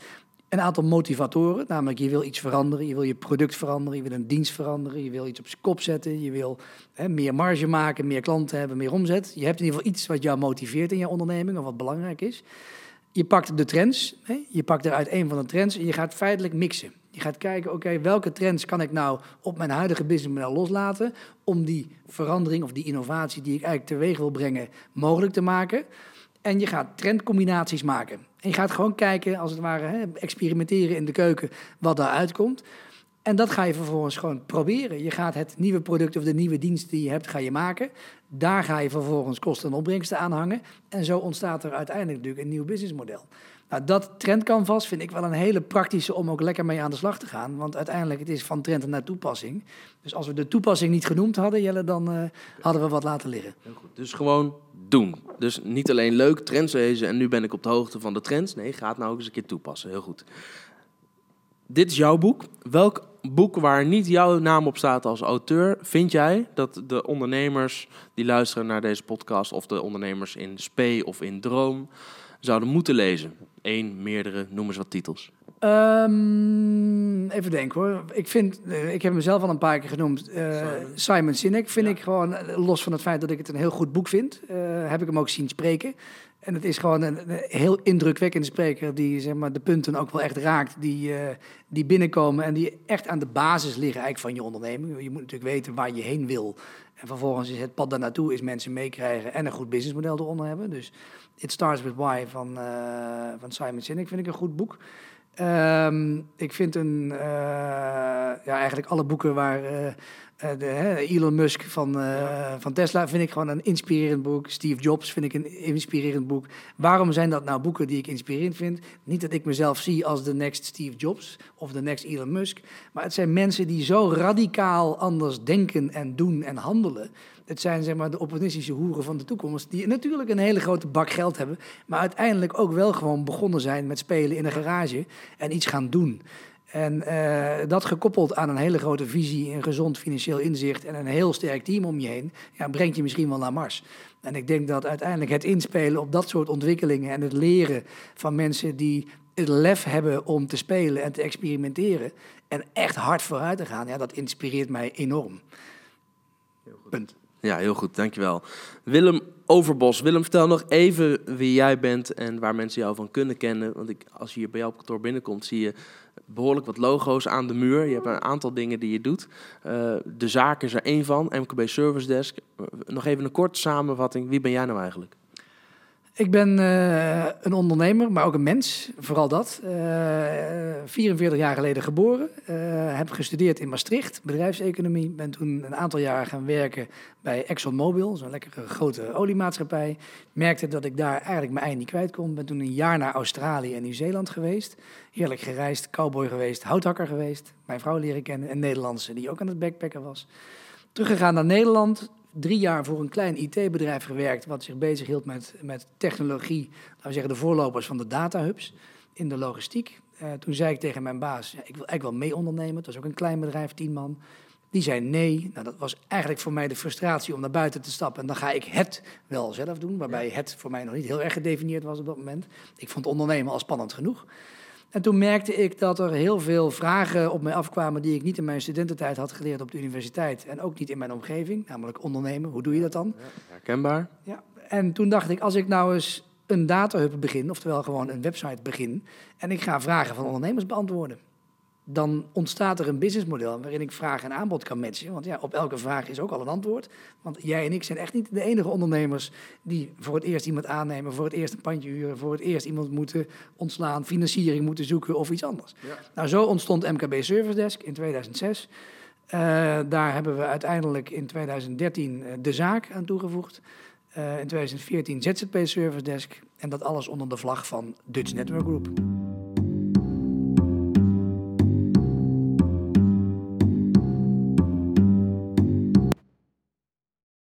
Speaker 1: een aantal motivatoren, namelijk je wil iets veranderen, je wil je product veranderen, je wil een dienst veranderen, je wil iets op zijn kop zetten, je wil hè, meer marge maken, meer klanten hebben, meer omzet. Je hebt in ieder geval iets wat jou motiveert in je onderneming of wat belangrijk is. Je pakt de trends, hè, je pakt eruit een van de trends en je gaat feitelijk mixen. Je gaat kijken, oké, welke trends kan ik nou op mijn huidige businessmodel loslaten om die verandering of die innovatie die ik eigenlijk teweeg wil brengen mogelijk te maken. En je gaat trendcombinaties maken. En je gaat gewoon kijken, als het ware, hè, experimenteren in de keuken wat daaruit komt. En dat ga je vervolgens gewoon proberen. Je gaat het nieuwe product of de nieuwe dienst die je hebt, ga je maken. Daar ga je vervolgens kosten en opbrengsten aan hangen. En zo ontstaat er uiteindelijk natuurlijk een nieuw businessmodel. Nou, dat trendcanvas vind ik wel een hele praktische om ook lekker mee aan de slag te gaan. Want uiteindelijk het is van trend naar toepassing. Dus als we de toepassing niet genoemd hadden, Jelle, dan eh, hadden we wat laten liggen.
Speaker 2: Heel goed. Dus gewoon doen. Dus niet alleen leuk trends lezen en nu ben ik op de hoogte van de trends. Nee, ga nou ook eens een keer toepassen. Heel goed. Dit is jouw boek. Welk boek waar niet jouw naam op staat als auteur, vind jij dat de ondernemers die luisteren naar deze podcast of de ondernemers in Spee of in Droom zouden moeten lezen? Eén, meerdere, noem eens wat titels.
Speaker 1: Ehm, even denken hoor. Ik vind, eh, ik heb hem zelf al een paar keer genoemd. eh, Simon Sinek vind ik gewoon, eh, los van het feit dat ik het een heel goed boek vind, heb ik hem ook zien spreken. En het is gewoon een, een heel indrukwekkende spreker die zeg maar, de punten ook wel echt raakt, die, eh, die binnenkomen en die echt aan de basis liggen eigenlijk van je onderneming. Je moet natuurlijk weten waar je heen wil. En vervolgens is het pad daar naartoe is mensen meekrijgen en een goed businessmodel eronder hebben. Dus It Starts With Why van, eh, van Simon Sinek vind ik een goed boek. Ehm, ik vind een, eh, ja, eigenlijk alle boeken waar eh, de, hè, Elon Musk van, eh, van Tesla vind ik gewoon een inspirerend boek. Steve Jobs vind ik een inspirerend boek. Waarom zijn dat nou boeken die ik inspirerend vind? Niet dat ik mezelf zie als de next Steve Jobs of de next Elon Musk, maar het zijn mensen die zo radicaal anders denken en doen en handelen. Het zijn zeg maar de opportunistische hoeren van de toekomst, die natuurlijk een hele grote bak geld hebben, maar uiteindelijk ook wel gewoon begonnen zijn met spelen in een garage en iets gaan doen. En eh, dat gekoppeld aan een hele grote visie, een gezond financieel inzicht en een heel sterk team om je heen, ja, brengt je misschien wel naar Mars. En ik denk dat uiteindelijk het inspelen op dat soort ontwikkelingen en het leren van mensen die het lef hebben om te spelen en te experimenteren en echt hard vooruit te gaan, ja, dat inspireert mij enorm. Punt.
Speaker 2: Ja, heel goed, dankjewel. Willem Overbos. Willem, vertel nog even wie jij bent en waar mensen jou van kunnen kennen. Want ik, als je hier bij jou op kantoor binnenkomt, zie je behoorlijk wat logo's aan de muur. Je hebt een aantal dingen die je doet. Eh, de zaak is er één van, MKB Service Desk. Eh, nog even een korte samenvatting. Wie ben jij nou eigenlijk?
Speaker 1: Ik ben eh, een ondernemer, maar ook een mens, vooral dat. Eh 44 jaar geleden geboren, eh, heb gestudeerd in Maastricht, bedrijfseconomie. Ben toen een aantal jaar gaan werken bij ExxonMobil, zo'n lekkere grote oliemaatschappij. Merkte dat ik daar eigenlijk mijn ei niet kwijt kon. Ben toen een jaar naar Australië en Nieuw-Zeeland geweest. Heerlijk gereisd, cowboy geweest, houthakker geweest. Mijn vrouw leren kennen, een Nederlandse die ook aan het backpacken was. Teruggegaan naar Nederland, drie jaar voor een klein IT-bedrijf gewerkt. wat zich bezighield met, met technologie. Laten we zeggen de voorlopers van de datahubs in de logistiek. Uh, toen zei ik tegen mijn baas: ja, Ik wil eigenlijk wel mee ondernemen. Het was ook een klein bedrijf, tien man. Die zei nee. Nou, dat was eigenlijk voor mij de frustratie om naar buiten te stappen. En dan ga ik het wel zelf doen. Waarbij het voor mij nog niet heel erg gedefinieerd was op dat moment. Ik vond ondernemen al spannend genoeg. En toen merkte ik dat er heel veel vragen op mij afkwamen die ik niet in mijn studententijd had geleerd op de universiteit. En ook niet in mijn omgeving, namelijk ondernemen. Hoe doe je dat dan? Ja,
Speaker 2: herkenbaar.
Speaker 1: Ja. En toen dacht ik, als ik nou eens een datahub begin, oftewel gewoon een website begin, en ik ga vragen van ondernemers beantwoorden dan ontstaat er een businessmodel waarin ik vraag en aanbod kan matchen. Want ja, op elke vraag is ook al een antwoord. Want jij en ik zijn echt niet de enige ondernemers die voor het eerst iemand aannemen, voor het eerst een pandje huren, voor het eerst iemand moeten ontslaan, financiering moeten zoeken of iets anders. Nou, zo ontstond MKB Service Desk in 2006. Uh, daar hebben we uiteindelijk in 2013 uh, de zaak aan toegevoegd. Uh, in 2014 ZZP Service Desk. En dat alles onder de vlag van Dutch Network Group.